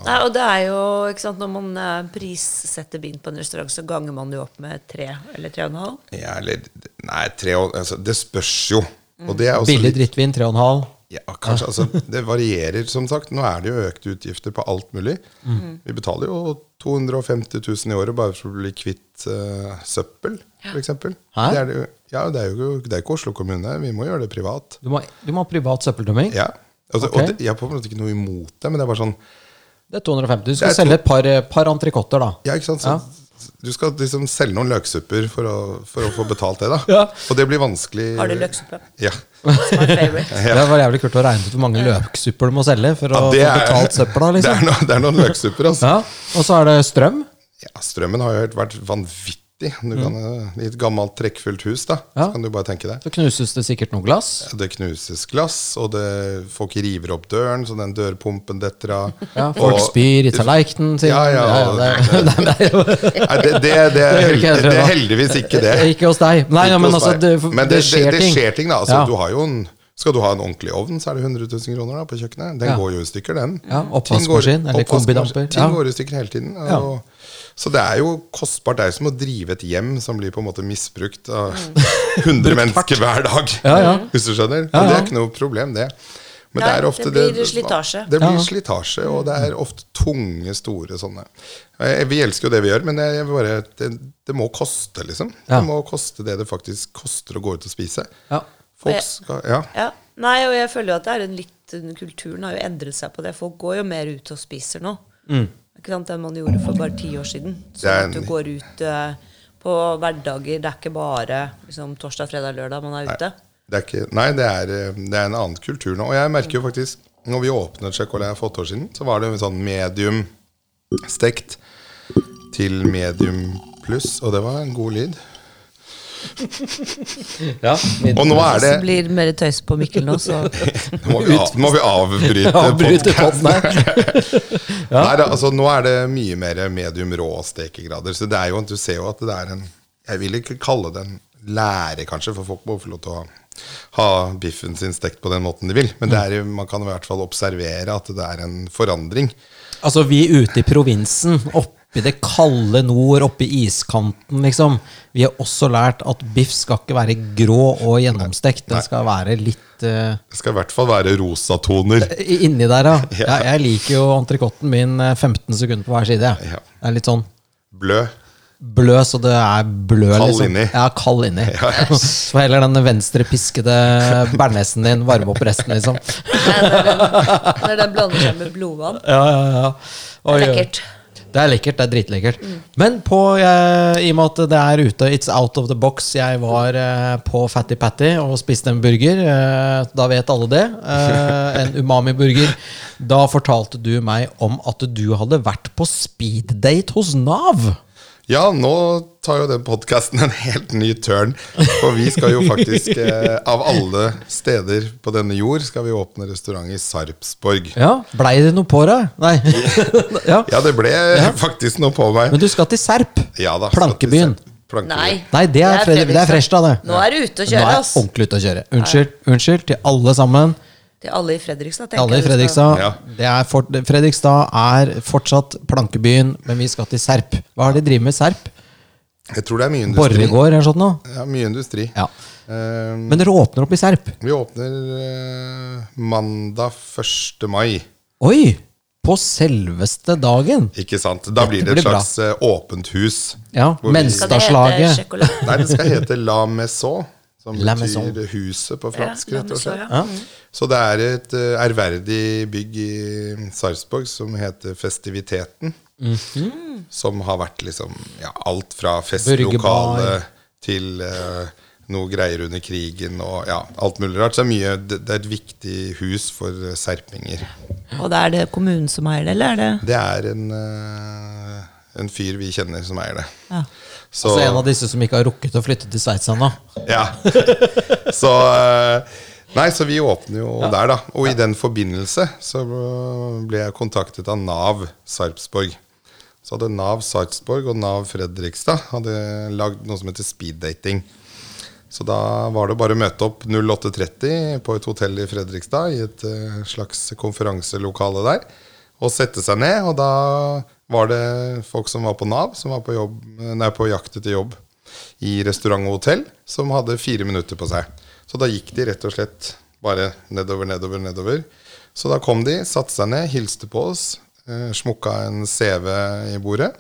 Nei, og det er jo, ikke sant, Når man eh, prissetter vin på en restaurant, så ganger man det jo opp med tre eller tre og en halv. Ja, eller Nei, tre og, altså, Det spørs jo. Og det er også Billig drittvin, 3,5. Ja, kanskje, altså, Det varierer, som sagt. Nå er det jo økte utgifter på alt mulig. Vi betaler jo 250 000 i året bare for å bli kvitt uh, søppel, f.eks. Det er det jo, ja, det er jo det er ikke Oslo kommune. Vi må gjøre det privat. Du må, du må ha privat søppeldømming? Ja. Altså, okay. Og det, jeg har på en måte ikke noe imot det, men det er bare sånn Det er 250. Du skal selge et par, par entrecôter, da. Ja, ikke sant? Så, Du skal liksom selge noen løksupper for å, for å få betalt det, da. Ja. Og det blir vanskelig. Har du løksuppe? Ja. *laughs* ja. Det var jævlig kult å regne ut hvor mange løksupper du må selge for å få er- betalt søpla. *laughs* Det er, Liksom. noe, det er noen løksupper, altså. Ja. Og så er det strøm. Ja, strømmen har jo vært vanvittig. Du kan, eh, I et gammelt trekkfullt hus, da, Mm. Ja. så kan du bare tenke deg. Så knuses det sikkert noe glass. Det knuses glass, og det, folk river opp døren, så den dørpumpen detter av. *laughs* Ja, folk Og- spyr i tallerkenen sin. Ja, ja, det, det er det, det, det, Det det heldigvis ikke det. Ikke hos deg. Nei, ja, men altså, det, Men det, skjer det, ting. skjer ting, da. Altså, du har jo en, skal du ha en ordentlig ovn, så er det 100 000 kroner da, på kjøkkenet. Den Ja. går jo i stykker, den. Ja, oppvaskmaskin, eller kombidamper. Ting går i stykker hele tiden. Og, Så det er jo kostbart. Det er jo som å drive et hjem som blir på en måte misbrukt av *laughs* 100 mennesker hver dag. Ja, ja. Hvis du skjønner. Ja, Og det er ikke noe problem, det. Men Nei, det er ofte det blir slitasje. Det blir Ja. slitasje, og det er ofte tunge, store sånne. Vi elsker jo det vi gjør, men bare, det, det må koste, liksom. Ja. Det må koste det det faktisk koster å gå ut og spise. Ja. Folk skal, ja. Ja. Nei, og jeg føler jo at det er en litt Kulturen har jo endret seg på det. Folk går jo mer ut og spiser nå. Ikke sant, enn man gjorde for bare ti år siden. Så Sånn at du går ut uh, på hverdager. Det er ikke bare liksom, torsdag, fredag, lørdag man er ute. Det er ikke, nei, det er, eh, det er en annen kultur nå. Og jeg merker jo faktisk Når vi åpnet Checolet for åtte år siden, så var det en sånn medium stekt til medium pluss, og det var en god lyd. *laughs* Ja, Og nå er det Det blir mer tøys på Mikkel nå, så Nå må vi, av, må vi avbryte *laughs* Avbryte podkasten? her. *laughs* Nei, altså, nå er det mye mer medium rå stekegrader. Så det er jo, du ser jo at det er en Jeg vil ikke kalle det en lære, kanskje, for folk må få lov til å ha, biffen sin stekt på den måten de vil. Men det er, jo- man kan i hvert fall observere at det er en forandring. Altså, vi ute i provinsen, oppe i det kalde nord, oppe i iskanten, liksom. Vi har også lært at biff skal ikke være grå og gjennomstekt. Den skal være litt uh, Det skal i hvert fall være rosatoner. inni der, ja. *laughs* Ja. ja. Jeg liker jo entrecôten min eh, 15 sekunder på hver side. Ja. Det er litt sånn Blø. blø, så det er blø, Kald liksom. inni. Ja, kald inni. *laughs* Ja, yes. Så heller den venstre piskede bearnesen din varme opp resten, liksom. Når den blander seg med blodvann. Ja, ja, ja. Det er oi. lekkert. Det er lekkert, det er dritlekkert. Men på, eh, i og med at det er ute, it's out of the box Jeg var eh, på Fatty Patty og spiste en burger. Eh, da vet alle det. Eh, en umami-burger. Da fortalte du meg om at du hadde vært på speeddate hos Nav. Ja, nå tar jo den podkasten en helt ny turn. For vi skal jo faktisk, *laughs* eh, av alle steder på denne jord, skal vi åpne restaurant i Sarpsborg. Ja, Blei det noe på deg? Nei. *laughs* ja. Ja, det ble faktisk noe på meg. Men du skal til Serp? Ja da, Plankebyen. Nei. Nei, det er, det er da, det. Nå er du ute å Nå er jeg ordentlig ute å kjøre. Unnskyld, unnskyld til alle sammen. Til alle i Fredrikstad, tenker Alle i Fredrikstad. Ja. Det er for, Fredrikstad er fortsatt plankebyen, men vi skal til Serp. Hva har de driver med Serp? Jeg tror det er mye industri. Borregaard eller sånt noe? Ja, mye industri. Ja. Um, Men dere åpner opp i Serp? vi åpner uh, mandag 1. mai. Oi! På selveste dagen. Ikke sant? Da blir det et blir slags bra. åpent hus. Ja, Menstadslaget. Nei, det skal hete La Maison, som La betyr Maison. huset på fransk. ja, rett og slett. ja. Så det er et ærverdig bygg i Sarpsborg som heter Festiviteten. Mhm. Som har vært liksom ja, alt fra festlokale til uh, noe greier under krigen og ja, alt mulig rart. Så det er, mye, det, det er et viktig hus for eh, serpinger. Og det er det kommunen som eier det, eller er det Det er en, en fyr vi kjenner som eier det. ja. Så, Altså en av disse som ikke har rukket å flytte til Sveits ennå. Ja. *laughs* Så eh, Nei, så vi åpner jo der, da. Og i den forbindelse så ble jeg kontaktet av Nav Sarpsborg. Så hadde Nav Sarpsborg og Nav Fredrikstad hadde lagd noe som heter speeddating. Så da var det bare å møte opp 08.30 på et hotell i Fredrikstad, i et eh, slags konferanselokale der, og sette seg ned. Og da var det folk som var på Nav, som var på, jobb, nei, på jakt etter jobb i restaurant og hotell, som hadde fire minutter på seg. Så da gikk de rett og slett bare nedover, nedover, nedover. Så da kom de, satte seg ned, hilste på oss, eh, smukka en CV i bordet.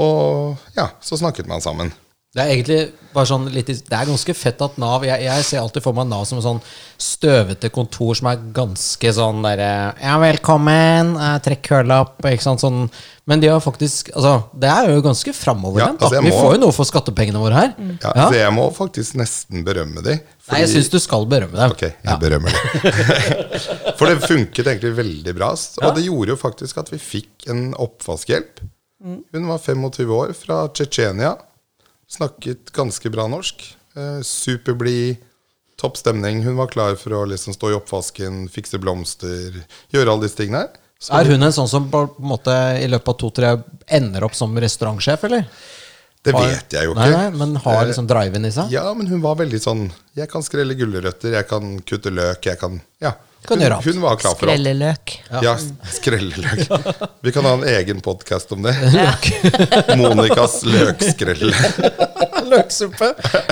Og ja, så snakket man sammen. Det er egentlig bare sånn litt Det er ganske fett at Nav Jeg, jeg ser alltid for meg Nav som sånn støvete kontor som er ganske sånn derre Ja, velkommen, eh, trekk høla opp, ikke sant, sånn Men de har faktisk Altså, det er jo ganske framoverlent, Ja, altså, Vi får jo noe for skattepengene våre her. Ja, Ja. Så jeg må faktisk nesten berømme de. Nei, jeg syns du skal berømme dem. Ok, jeg berømmer det. *laughs* For det funket egentlig veldig bra. Og det gjorde jo faktisk at vi fikk en oppvaskhjelp. Hun var 25 år, fra Tsjetsjenia. Snakket ganske bra norsk. Eh, Superblid, topp stemning. Hun var klar for å liksom stå i oppvasken, fikse blomster, gjøre alle disse tingene her. Så Er hun en sånn som på en måte i løpet av to-tre ender opp som restaurantsjef, eller? det Har- vet jeg jo Nei, ikke. nei, men har liksom driven i seg? Ja, men hun var veldig sånn Jeg kan skrelle gulrøtter, jeg kan kutte løk, jeg kan Ja. Kan Hun, hun var klar for alt. Skrelleløk. Ja, skrelleløk. Vi kan ha en egen podkast om det. *laughs* Monicas løkskrelle. *laughs* Løksuppe!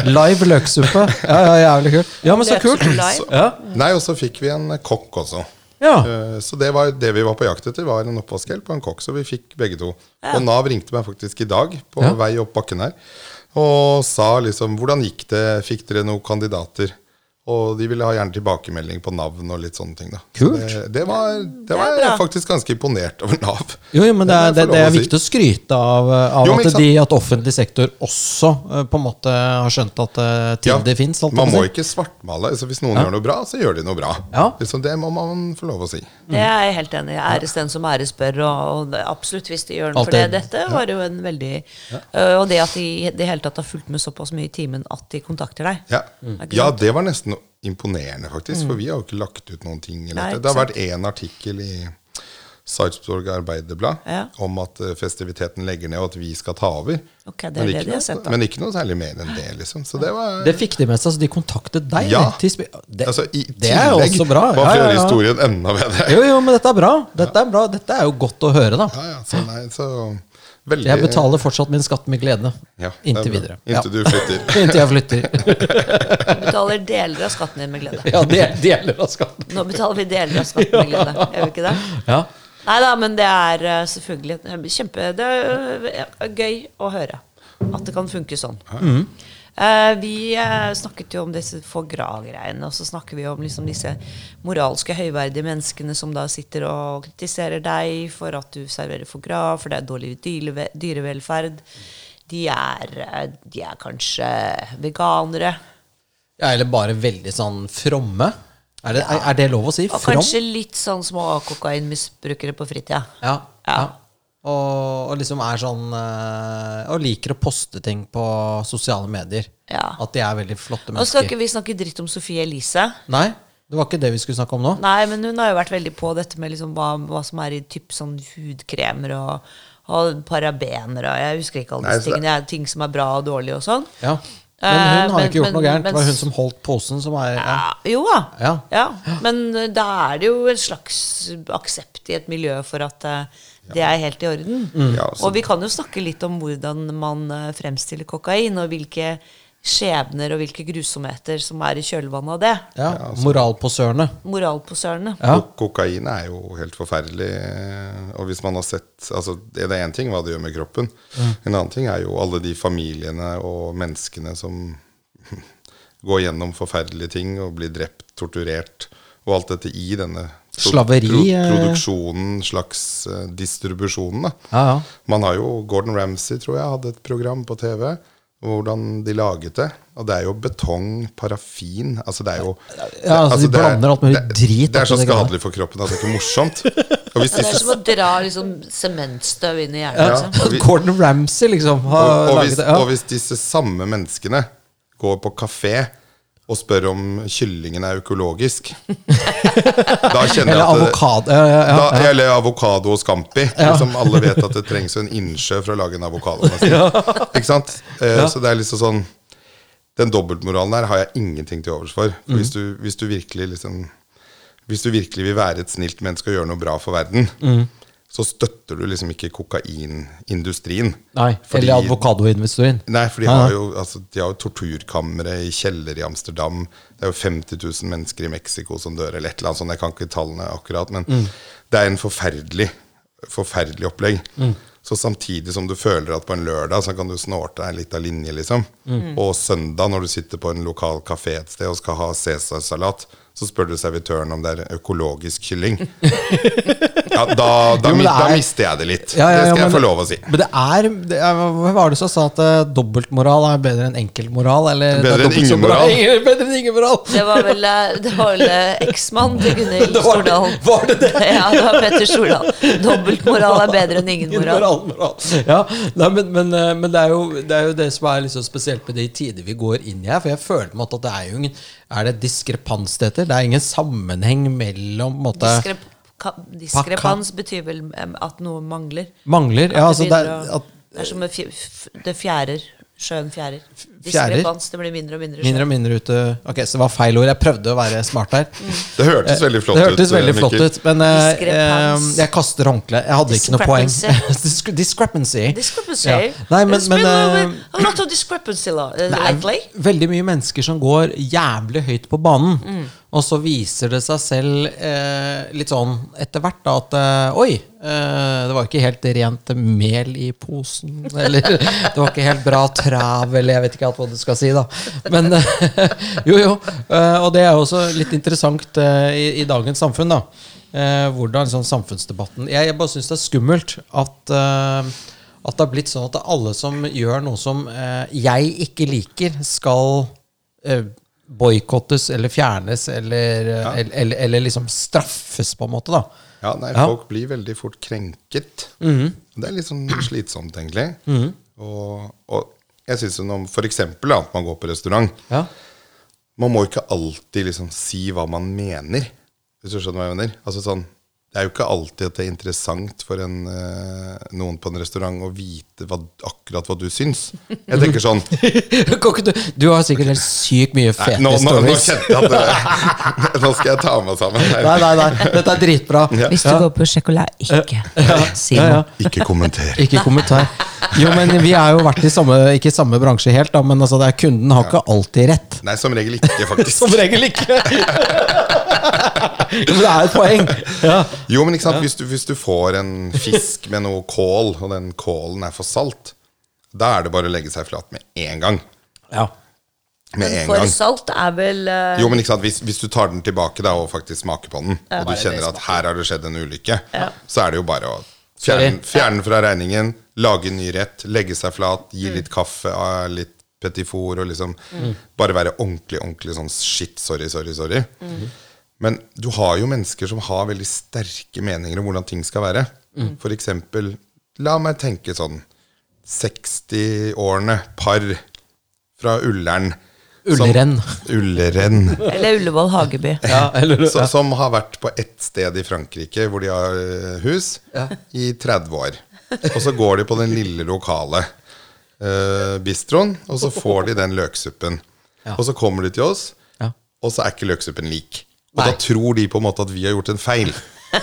Live løksuppe. Ja, ja, jævlig kult. Ja, men så kult. Ja. Nei, og så fikk vi en kokk også. ja. Eh, Så det var det vi var på jakt etter, var en oppvaskhjelp og en kokk. Så vi fikk begge to. Og Nav ringte meg faktisk i dag på Ja. vei opp bakken her og sa liksom Hvordan gikk det? Fikk dere noen kandidater? Og de ville ha gjerne tilbakemelding på navn og litt sånne ting. da Kult. Det, det var, det var det jeg faktisk ganske imponert over Nav. Jo, jo, men det er, det, det er viktig å skryte av, av Jo, at, de, at offentlig sektor også eh, på en måte har skjønt at ting Ja, det fins. Man må ikke svartmale. Altså, hvis noen gjør noe bra, så gjør de noe bra. Ja. Liksom, det må man få lov å si. Det er jeg helt enig i. Æres den som æres bør, og, og absolutt hvis de gjør noe for det. det- Dette var jo en veldig Og det at de i det hele tatt har fulgt med såpass mye i timen at de kontakter deg. Ja, ja det var nesten imponerende, faktisk. For vi har jo ikke lagt ut noen ting. Eller Nei, det. det har vært én artikkel i Sarpsborg Arbeiderblad Ja. om at eh, festiviteten legger ned, og at vi skal ta over. Okay, det er men, det ikke de har noe, sett, da. men ikke noe særlig mer enn det, liksom. Så det var Det fikk de med seg, så de kontaktet deg. Ja. til det, altså, I det er jo også bra. bare for å Ja, ja, gjøre ja. historien enda bedre. Jo, jo, men dette er bra. Dette er bra. Dette er jo godt å høre, da. Ja, ja, så nei, så veldig Jeg betaler fortsatt min skatt med glede. ja, Inntil videre. Ja. Inntil du flytter. *laughs* Inntil jeg flytter. Du betaler deler av skatten din med glede. Ja, del, deler av skatten. Nå betaler vi deler av skatten med glede. Gjør vi ikke det? Ja. Nei da, men det er eh, selvfølgelig kjempe Det er eh, gøy å høre at det kan funke sånn. Eh, vi eh, snakket jo om disse foie gras-greiene, og så snakker vi om liksom disse moralske, høyverdige menneskene som da sitter og kritiserer deg for at du serverer foie gras, for det er dårlig dyrevelferd. De er, eh, de er kanskje veganere. ja, eller bare veldig sånn fromme. Er det, er, er det lov å si? Og From? kanskje litt sånn små kokainmisbrukere på fritida. Ja. ja. Ja. Og, og liksom er sånn eh, Og liker å poste ting på sosiale medier. Ja. At de er veldig flotte Nå skal ikke vi snakke dritt om Sofie Elise. Nei, det var ikke det vi skulle snakke om nå. Nei, men hun har jo vært veldig på dette med liksom hva, hva som er i typ sånn hudkremer og, og parabener og Jeg husker ikke alle disse Nei, tingene. Det er ting som er bra og dårlig og sånn. Ja. Men hun Eh, har men- ikke gjort men- noe gærent. Det var hun som holdt posen, som er ja. Ja, jo da. Ja. Men da er det jo en slags aksept i et miljø for at eh, det er helt i orden. Mm. Ja, Og vi kan jo snakke litt om hvordan man eh, fremstiller kokain, og hvilke skjebner og hvilke grusomheter som er i kjølvannet av det. ja. Moralposørene. Moralposørene. Ja. Kokain er jo helt forferdelig. eh, Og hvis man har sett altså Det er én ting hva det gjør med kroppen. En annen ting er jo alle de familiene og menneskene som *laughs* går gjennom forferdelige ting og blir drept, torturert, og alt dette i denne Slaveri, eh. produksjonen, slags eh, distribusjonen. Da. Ja, ja. Man har jo Gordon Ramsay, tror jeg, hadde et program på TV. Hvordan de laget det. Og det er jo betong, parafin altså det er jo Ja, altså, de det er- blander alt mulig drit Det er så skadelig for kroppen at det er ikke morsomt. *laughs* Og hvis Det er som å dra liksom, sementstøv inn i hjernen. Ja. Liksom. Vi- Gordon Ramsay, liksom, har og, og, laget hvis, det. Ja. og hvis disse samme menneskene går på kafé og spør om kyllingen er økologisk *laughs* Da kjenner Eller jeg at avokado. Ja, ja, ja. da, eller avokado og scampi. Liksom alle vet at det trengs en innsjø for å lage en avokado. *laughs* Ikke sant? Eh, Så det er liksom sånn Den dobbeltmoralen der har jeg ingenting til overs for. Mm. for hvis, du, hvis du virkelig liksom Hvis du virkelig vil være et snilt menneske og gjøre noe bra for verden, Mm. Så støtter du liksom ikke kokainindustrien. Nei, Fordi- eller avokadoinvestoren. Nei, for de har jo, altså, de har jo torturkamre i kjeller i Amsterdam. Det er jo 50 000 mennesker i Mexico som dør, eller et eller annet sånt. Jeg kan ikke tallene akkurat, men Mm. det er en forferdelig, forferdelig opplegg. Mm. Så samtidig som du føler at på en lørdag så kan du snorte deg litt av linje, liksom. Mm. Og søndag når du sitter på en lokal kafé et sted og skal ha cæsarsalat, så spør du servitøren om det er økologisk kylling. *laughs* Ja, da, da, Jo, er, da er- mister jeg det litt. Ja, ja, det ja, skal jeg få lov å si. Men det er, det er Hva var det som sa at uh, dobbeltmoral er bedre enn enkeltmoral? Eller Bedre er enn ingen moral. Ingen- Bedre enn ingen moral! Det var vel, eh, det var vel eh, eksmannen til Gunhild *laughs* Det var det- Stordalen. var det det? Ja, det var Petter Stordalen. Dobbeltmoral er bedre enn ingen Ingen moral. Ja, nei, men, men, men det, er jo, det er jo det som er liksom spesielt med de tider vi går inn i her. For jeg føler på en måte at det er jo ingen Er det diskrepans det heter? Det er ingen sammenheng mellom måte, Diskrep diskrepans betyr vel at noe mangler. Mangler? Ja, Det, altså det, er, at, det er som det fjærer. Sjøen fjærer. Fjærer? Diskrepans. Det blir mindre og mindre. mindre og mindre ute Ok, så det var feil ord. Jeg prøvde å være smart her. Det hørtes veldig flott Det hørtes veldig eh, flott ut, men eh, Diskrepans. eh, jeg kaster håndkleet. Jeg hadde ikke noe poeng. Discre- *laughs* Discrepancy. Discrepancy. Ja. Nei, men, There's men a, eh, bit- a lot of discrepancy la- lately. veldig mye mennesker som går jævlig høyt på banen. Mm. Og så viser det seg selv eh, litt sånn etter hvert da at eh, Oi, eh, det var ikke helt rent mel i posen. Eller *laughs* det var ikke helt bra trav, eller jeg vet ikke helt hva du skal si, da. Men eh, *laughs* jo, jo. eh, og det er jo også litt interessant eh, i, i dagens samfunn, da. Hvordan sånn samfunnsdebatten Jeg, jeg bare syns det er skummelt at at det har blitt sånn at alle som gjør noe som jeg ikke liker, skal boikottes eller fjernes eller, Ja. eller, eller, eller liksom straffes, på en måte. da Ja, nei, Ja. folk blir veldig fort krenket. Det er litt sånn slitsomt, egentlig. Og, og jeg syns om F.eks. at man går på restaurant Ja. Man må ikke alltid liksom si hva man mener. Hvis du skjønner hva jeg mener? Altså sånn, det er jo ikke alltid at det er interessant for en, eh, noen på en restaurant å vite hva, akkurat hva du syns. Jeg tenker sånn *laughs* du, du har sikkert helt sykt mye Nei, fete nå, nå, nå stories. Nå, jeg at det, *laughs* Nå skal jeg ta meg sammen. her. Nei, nei, nei. Dette er dritbra. Hvis du går på sjokolade, ikke si Ja, ja. noe. Ikke kommenter. Ikke kommentar. Jo, men vi er jo vært i samme, ikke i samme bransje helt, da, men altså, det er, kunden har ikke alltid rett. Nei, som regel ikke, faktisk. *laughs* Som regel ikke. men det er et poeng. Ja. Jo, men ikke sant, hvis, du, hvis du får en fisk med noe kål, og den kålen er for salt, da er det bare å legge seg flat med en gang. ja. Med Men en for gang. salt er vel uh... Jo, men ikke sant, hvis, hvis du tar den tilbake da, og faktisk smaker på den, og du kjenner at her har det skjedd en ulykke, Ja. så er det jo bare å fjerne, den fra regningen, lage en ny rett, legge seg flat, Mm. gi litt kaffe, ah, litt petit four, og liksom bare være ordentlig, ordentlig sånn shit, sorry, sorry, sorry. Mm. Men du har jo mennesker som har veldig sterke meninger om hvordan ting skal være. Mm. Eksempel La meg tenke sånn 60-årene, par fra Ullern. som- Ullrenn. Ullrenn. Eller Ullevål Hageby. Ja, eller, ja. som har vært på ett sted i Frankrike hvor de har hus, hus i 30 år. Og så går de på den lille lokale uh, bistroen, og så får de den løksuppen. Ja. Og så kommer de til oss, Ja. og så er ikke løksuppen lik. Og Nei. da tror de på en måte at vi har gjort en feil. *laughs*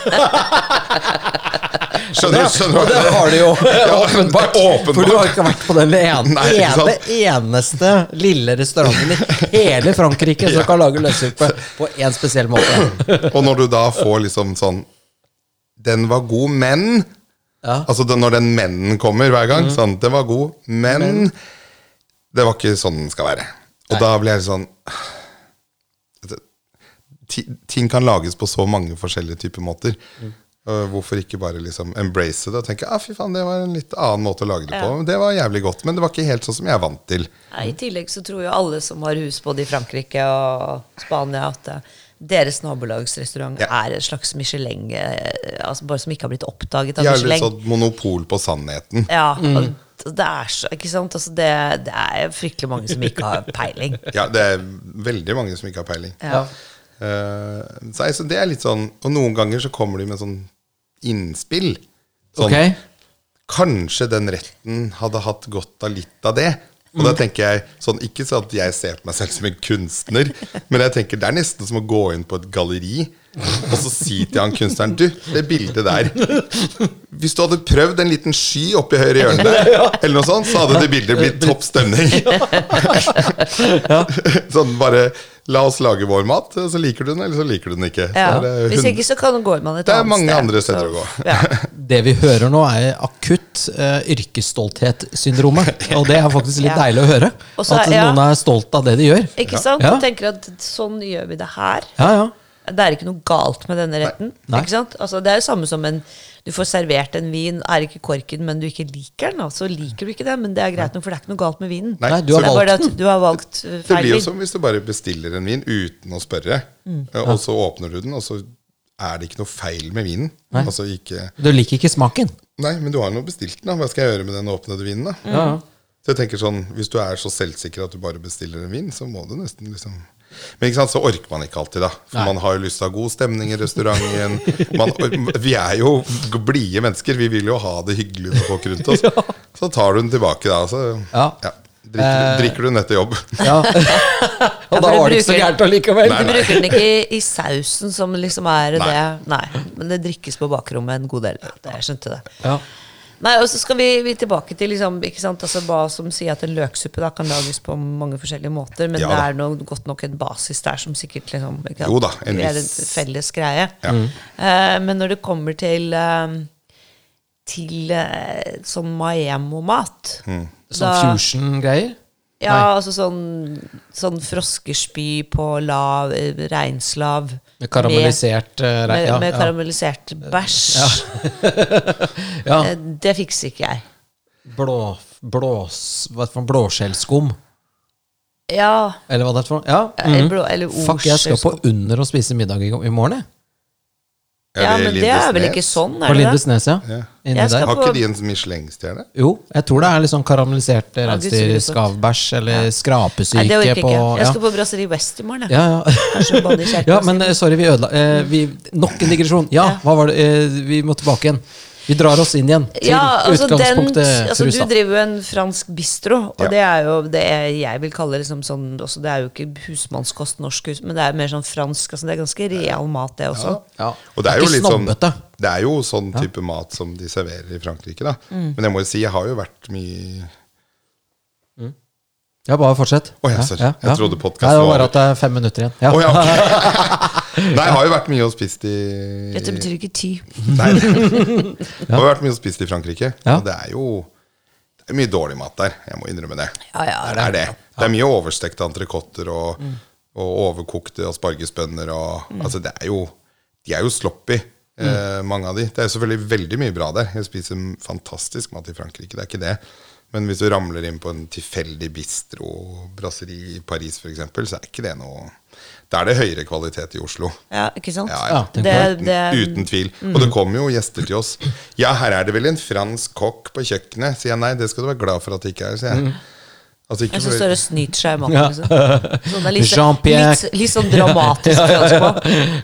Skjønner du? Skjønner Og du? det har de jo *laughs* åpenbart. åpenbart. For du har ikke vært på den *laughs* ene, Nei, ene eneste lille restauranten i hele Frankrike som kan lage løssuppe på én spesiell måte. Og når du da får liksom sånn Den var god, men Ja. Altså den, når den mennen kommer hver gang. Sånn, den var god, men, det var ikke sånn den skal være. Og da blir jeg sånn Ting kan lages på så mange forskjellige typer måter. Mm. Hvorfor ikke bare liksom embrace det og tenke ah, fy faen, det var en litt annen måte å lage det på. Ja. Det var jævlig godt, men det var ikke helt sånn som jeg er vant til. Nei, I tillegg så tror jo alle som har hus både i Frankrike og Spania, at eh, deres nabolagsrestaurant Ja. er en slags Michelin, eh, altså bare som ikke har blitt oppdaget av har Jævlig sånn monopol på sannheten. Ja, mm. det er så, ikke sant? Altså det, det er fryktelig mange som ikke har peiling. Ja, det er veldig mange som ikke har peiling. Ja. Eh, så det er litt sånn Og noen ganger så kommer de med sånn innspill. Sånn, okay. Kanskje den retten hadde hatt godt av litt av det. Og da tenker jeg sånn, Ikke sånn at jeg ser på meg selv som en kunstner, men jeg tenker det er nesten som å gå inn på et galleri og så si til han kunstneren Du, det bildet der Hvis du hadde prøvd en liten sky oppi høyre hjørne der, eller noe sånt, så hadde det bildet blitt topp stemning. *laughs* sånn bare La oss lage vår mat, så liker du den, eller så liker du den ikke. Ja. Hvis ikke så kan går man et annet sted. Det er mange sted. andre steder Så- å gå. Ja. *laughs* Det vi hører nå, er akutt uh, yrkesstolthetssyndromet. *laughs* Og det er faktisk litt Ja. deilig å høre. Også, At ja. noen er stolt av det de gjør. Ikke sant? Ja. Du tenker at sånn gjør vi det her. Ja, ja. Det er ikke noe galt med denne retten. Nei. Ikke sant? Altså, det er jo samme som en Du får servert en vin, er ikke korken, men du ikke liker den. Så liker du ikke den, men det er greit nok, for det er ikke noe galt med vinen. Nei, du har valgt den. du har valgt uh, Det blir jo vin. som hvis du bare bestiller en vin uten å spørre, Mm. eh, og så åpner du den, og så er det ikke noe feil med vinen. Altså ikke Du liker ikke smaken. Nei, men du har nå bestilt den, da. Hva skal jeg gjøre med den åpnede vinen, da? Mm. Ja. Så jeg tenker sånn, Hvis du er så selvsikker at du bare bestiller en vin, så må du nesten liksom Men ikke sant, så orker man ikke alltid, da. For Nei. man har jo lyst til å ha god stemning i restauranten. Man, vi er jo blide mennesker. Vi vil jo ha det hyggelig med folk rundt oss. *laughs* Så tar du den tilbake, da. Så Ja. drikker, Eh. drikker du den etter jobb. *laughs* *laughs* Ja. Og da var det ikke så gærent allikevel. Du bruker den ikke i, i sausen, som liksom er Nei. det. Nei. Men det drikkes på bakrommet en god del. Det, jeg skjønte det. Nei, og så skal vi, vi tilbake til liksom, ikke sant, altså, hva som sier at en løksuppe da, kan lages på mange forskjellige måter, men Ja det er noe, godt nok en basis der som sikkert liksom, ikke sant, Jo da, en det er en felles greie. Ja. Eh, men når det kommer til uh, til uh, sånn Maemo-mat Mm. Sånn fusion-greier. Ja, Nei. altså sånn, sånn froskespy på lav, reinslav. Med karamellisert eh, Med, med, ja, med ja. karamellisert bæsj. *laughs* ja. Eh, Det fikser ikke jeg. Blå, blås, hva er det blåskjellskum? Ja, Eller hva det er for noe? Ja. blå, eller Fuck, jeg skal på under og spise middag i, i morgen, jeg. Ja, men det er vel ikke sånn, På er det det? Lindesnes, ja. Ja. Inni Jeg skal der. Har ikke de en Michelin-stjerne? Jo, jeg tror det er litt sånn karamellisert det ser reinsdyr, ut skavbæsj eller Nei, det orker jeg på ikke. Jeg ja. skal på Brasserie West i morgen. jeg. Ja, ja. Kanskje banne i *laughs* kjerka ja, men eh, sorry, vi ødela eh, vi, Nok en digresjon. Ja, Ja. hva var det? Eh, vi må tilbake igjen. Vi drar oss inn igjen til Ja, altså den, utgangspunktet. altså du driver jo en fransk bistro, og Ja. det er jo det jeg vil kalle liksom sånn også, Det er jo ikke husmannskost, norsk hus, men det er mer sånn fransk. Altså det er ganske real mat, det også. Ja. Og det er jo Ikke litt sånn. Det er jo sånn type mat som de serverer i Frankrike, da. Mm. Men jeg må jo si, jeg har jo vært mye Ja, bare fortsett. Oh, ja, sorry. Jeg trodde podcasten Nei, det var var bare at det er fem minutter igjen. Ja. Oh, ja, ok. *laughs* Nei, jeg har jo vært mye og spist i Dette betyr ikke ty. Nei, *laughs* jeg har vært mye og spist i Frankrike. Ja. Og det er jo det er mye dårlig mat der. Jeg må innrømme det. Ja, ja, det er det. Det er mye overstekte entrecôter og, og overkokte aspargesbønner og Altså, det er jo De er jo sloppy, eh, mange av de. Det er selvfølgelig veldig mye bra der. Jeg spiser fantastisk mat i Frankrike, det er ikke det. Men hvis du ramler inn på en tilfeldig bistro, brasseri i Paris f.eks., så er ikke det noe Da er det høyere kvalitet i Oslo. Ja, ikke sant? Ja, Ja, ja. det Det, Uten tvil. Og det kommer jo gjester til oss. Ja, her er det vel en fransk kokk på kjøkkenet. Sier jeg nei, det skal du være glad for at det ikke er. sier jeg. Altså, ikke jeg syns dere snyter seg i maten. Liksom. Sånn litt, litt, litt sånn dramatisk *laughs* franskmann.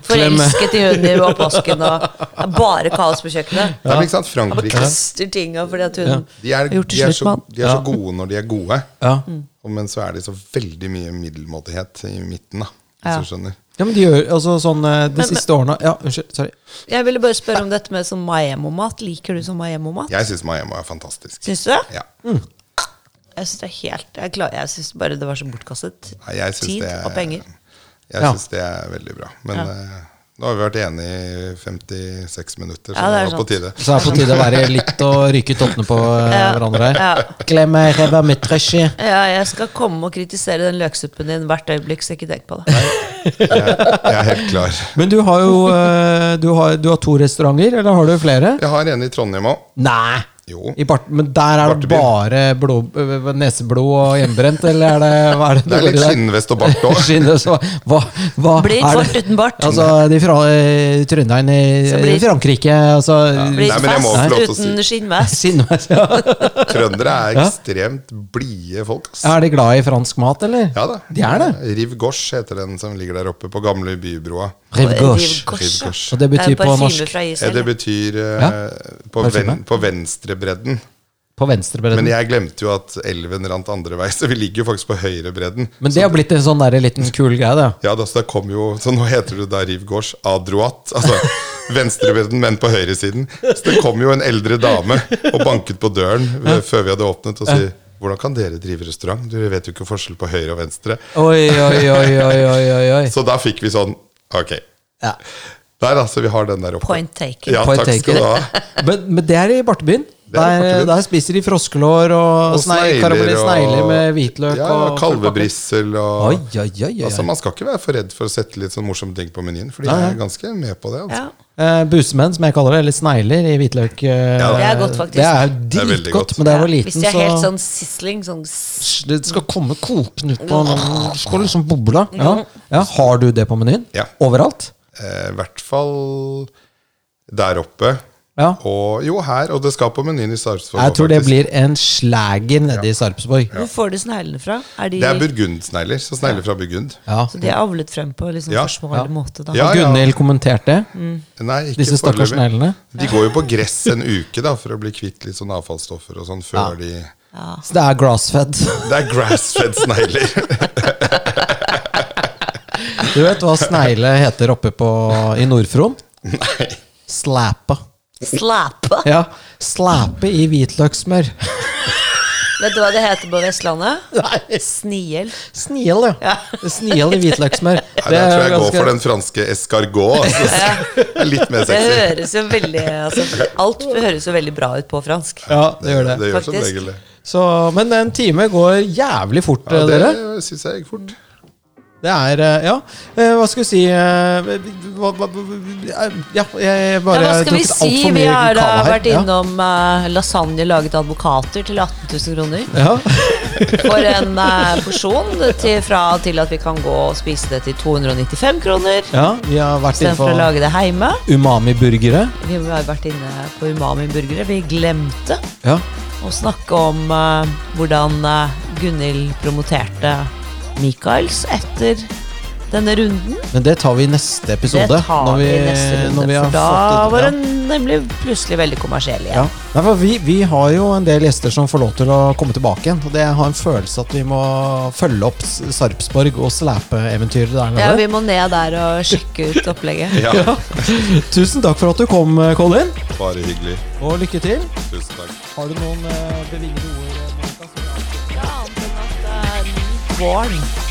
Forelsket i hunden i oppvasken og det bare kaos på kjøkkenet. Ja, Ja? Han bare kaster tinga fordi at hun de er, har gjort det slutt med han. de er så gode når de er gode. Ja. Men så er det så veldig mye middelmådighet i midten, da. Hvis Ja. du skjønner. ja, men de gjør altså sånn eh, De Men- siste årene Ja, unnskyld. Sorry. Jeg ville bare spørre om dette med sånn Maemmo-mat. Liker du sånn Maemmo-mat? Jeg syns Maemmo er fantastisk. Syns du det? Ja. Jeg syns det er helt Jeg, klar, jeg synes bare det var så bortkastet Nei, tid det er- og penger. Jeg Ja. det er veldig bra. Men Ja. Eh, nå har vi vært enige i 56 minutter, så Ja, det er det på tide. Så er på tide å være litt og ryke tottene på eh, Ja. hverandre. Ja. Glem ræva med trøsje. Ja, jeg skal komme og kritisere den løksuppen din hvert øyeblikk, så ikke tenk på det. Jeg, jeg er helt klar. Men du har jo eh, du har, du har to restauranter, eller har du flere? Jeg har en i Trondheim òg. Nei! Jo. I Bart, men der er det bare blod, øh, neseblod og hjemmebrent, eller er det hva er det Det er litt skinnvest og bart *laughs* òg. Blir fort det? uten bart. Altså, de fra eh, Trønderen i blir- Frankrike, altså Blir Nei, men jeg fest få lov til å si- uten skinnvest. *laughs* Ja. *laughs* Trøndere er Ja. ekstremt blide folk. Er de glad i fransk mat, eller? Ja da. De er det. Riv Gosh heter den som ligger der oppe på gamle bybroa. Gauche. Og det betyr på parfyme norsk Eh, Israel. Det betyr eh, Ja. på, ven, på venstrebredden. på venstrebredden. Men Men, jeg glemte jo at elven rant andre vei, *laughs* så vi ligger jo faktisk på høyrebredden. det har blitt en sånn der liten kul greie, da. Ja, da, så det kom jo Så nå heter det da Riv Gauche à droite. Altså *laughs* venstrebredden, men på høyresiden. Så det kom jo en eldre dame og banket på døren ja. før vi hadde åpnet, og sier hvordan kan dere drive restaurant? Dere vet jo ikke forskjell på høyre og venstre. Oi, oi, oi, oi, oi, oi. Så da fikk vi sånn Ok. Ja. Der, altså. Vi har den der oppe. Point taken. Ja, Point takk skal du ha. *laughs* Men, men det er i Bartebyen. Det er i Der, Bartebyen. der spiser de froskelår og, Og snegler, snegler snegler med hvitløk. ja, og kalvebrissel og Oi, oi, oi, oi. Altså, Man skal ikke være for redd for å sette litt sånn morsomme ting på menyen, for de Nei, nei. er ganske med på det. Altså. Ja. Eh, busemenn, som jeg kaller det, eller snegler i hvitløk. Uh, Ja, det er godt, faktisk. Det er Det dritgodt, godt. men da jeg var Ja, liten, Hvis de er helt sånn sisling sånn s- Det skal komme kokende ut på noen Skal liksom boble. Ja. ja, Har du det på menyen? Ja. Overalt? Eh, I hvert fall der oppe. Ja. Og jo, her. Og det skal på menyen i Sarpsborg. Jeg tror det faktisk. blir en slager nede i Sarpsborg. Hvor får de sneglene fra? Er de, Det er burgundsnegler. Så snegler fra Burgund. Ja. så de er avlet frem på liksom Ja. forsvarlig Ja. måte, da? Ja, Har Gunhild kommentert det? Nei, ikke Disse stakkars sneglene? De går jo på gress en uke da for å bli kvitt litt sånn avfallsstoffer og sånn før de Så det er grassfed. *laughs* Det er grass-fed snegler. *laughs* Du vet hva snegle heter oppe på, i Nord-Fron? Nei. Slæpa. *laughs* Slappe! Ja, slæpe i hvitløkssmør. *laughs* Vet du hva det heter på Vestlandet? Nei. Sniel. Sniel, ja. Ja. Sniel i hvitløkssmør. Nei, *laughs* det tror jeg ganske... går for den franske escargot. Altså. Det er litt mer Det sexy. høres jo veldig altså, Alt høres jo veldig bra ut på fransk. Ja, det gjør det. Det gjør som regel det. Så, men en time går jævlig fort, Ja, det dere. syns jeg gikk fort. Det er eh, Ja, eh, hva skal vi si eh, hva, hva, Ja, jeg bare Ja, hva skal vi si? Vi har vært innom ja. lasagne laget av advokater til 18 000 kroner. Ja. *laughs* For en porsjon til, fra til at vi kan gå og spise det til 295 kroner. ja, vi har vært inne på å lage det hjemme. umami-burgere. Vi har vært inne på umami-burgere. Vi glemte Ja. å snakke om uh, hvordan Gunhild promoterte Michaels etter denne runden. Men det tar vi i neste episode. det tar når vi i neste runde, når vi har for da fått var det, den nemlig plutselig veldig kommersiell ja. igjen. Nei, for vi, vi har jo en del gjester som får lov til å komme tilbake igjen. Og det har en følelse at vi må følge opp Sarpsborg og slepeeventyret der nede. Ja, vi må ned der og sjekke ut opplegget. *laughs* Ja, Ja. *laughs* Tusen takk for at du kom, Colin. bare hyggelig. Og lykke til. Tusen takk. Har du noen eh, bevingede ord? Monica,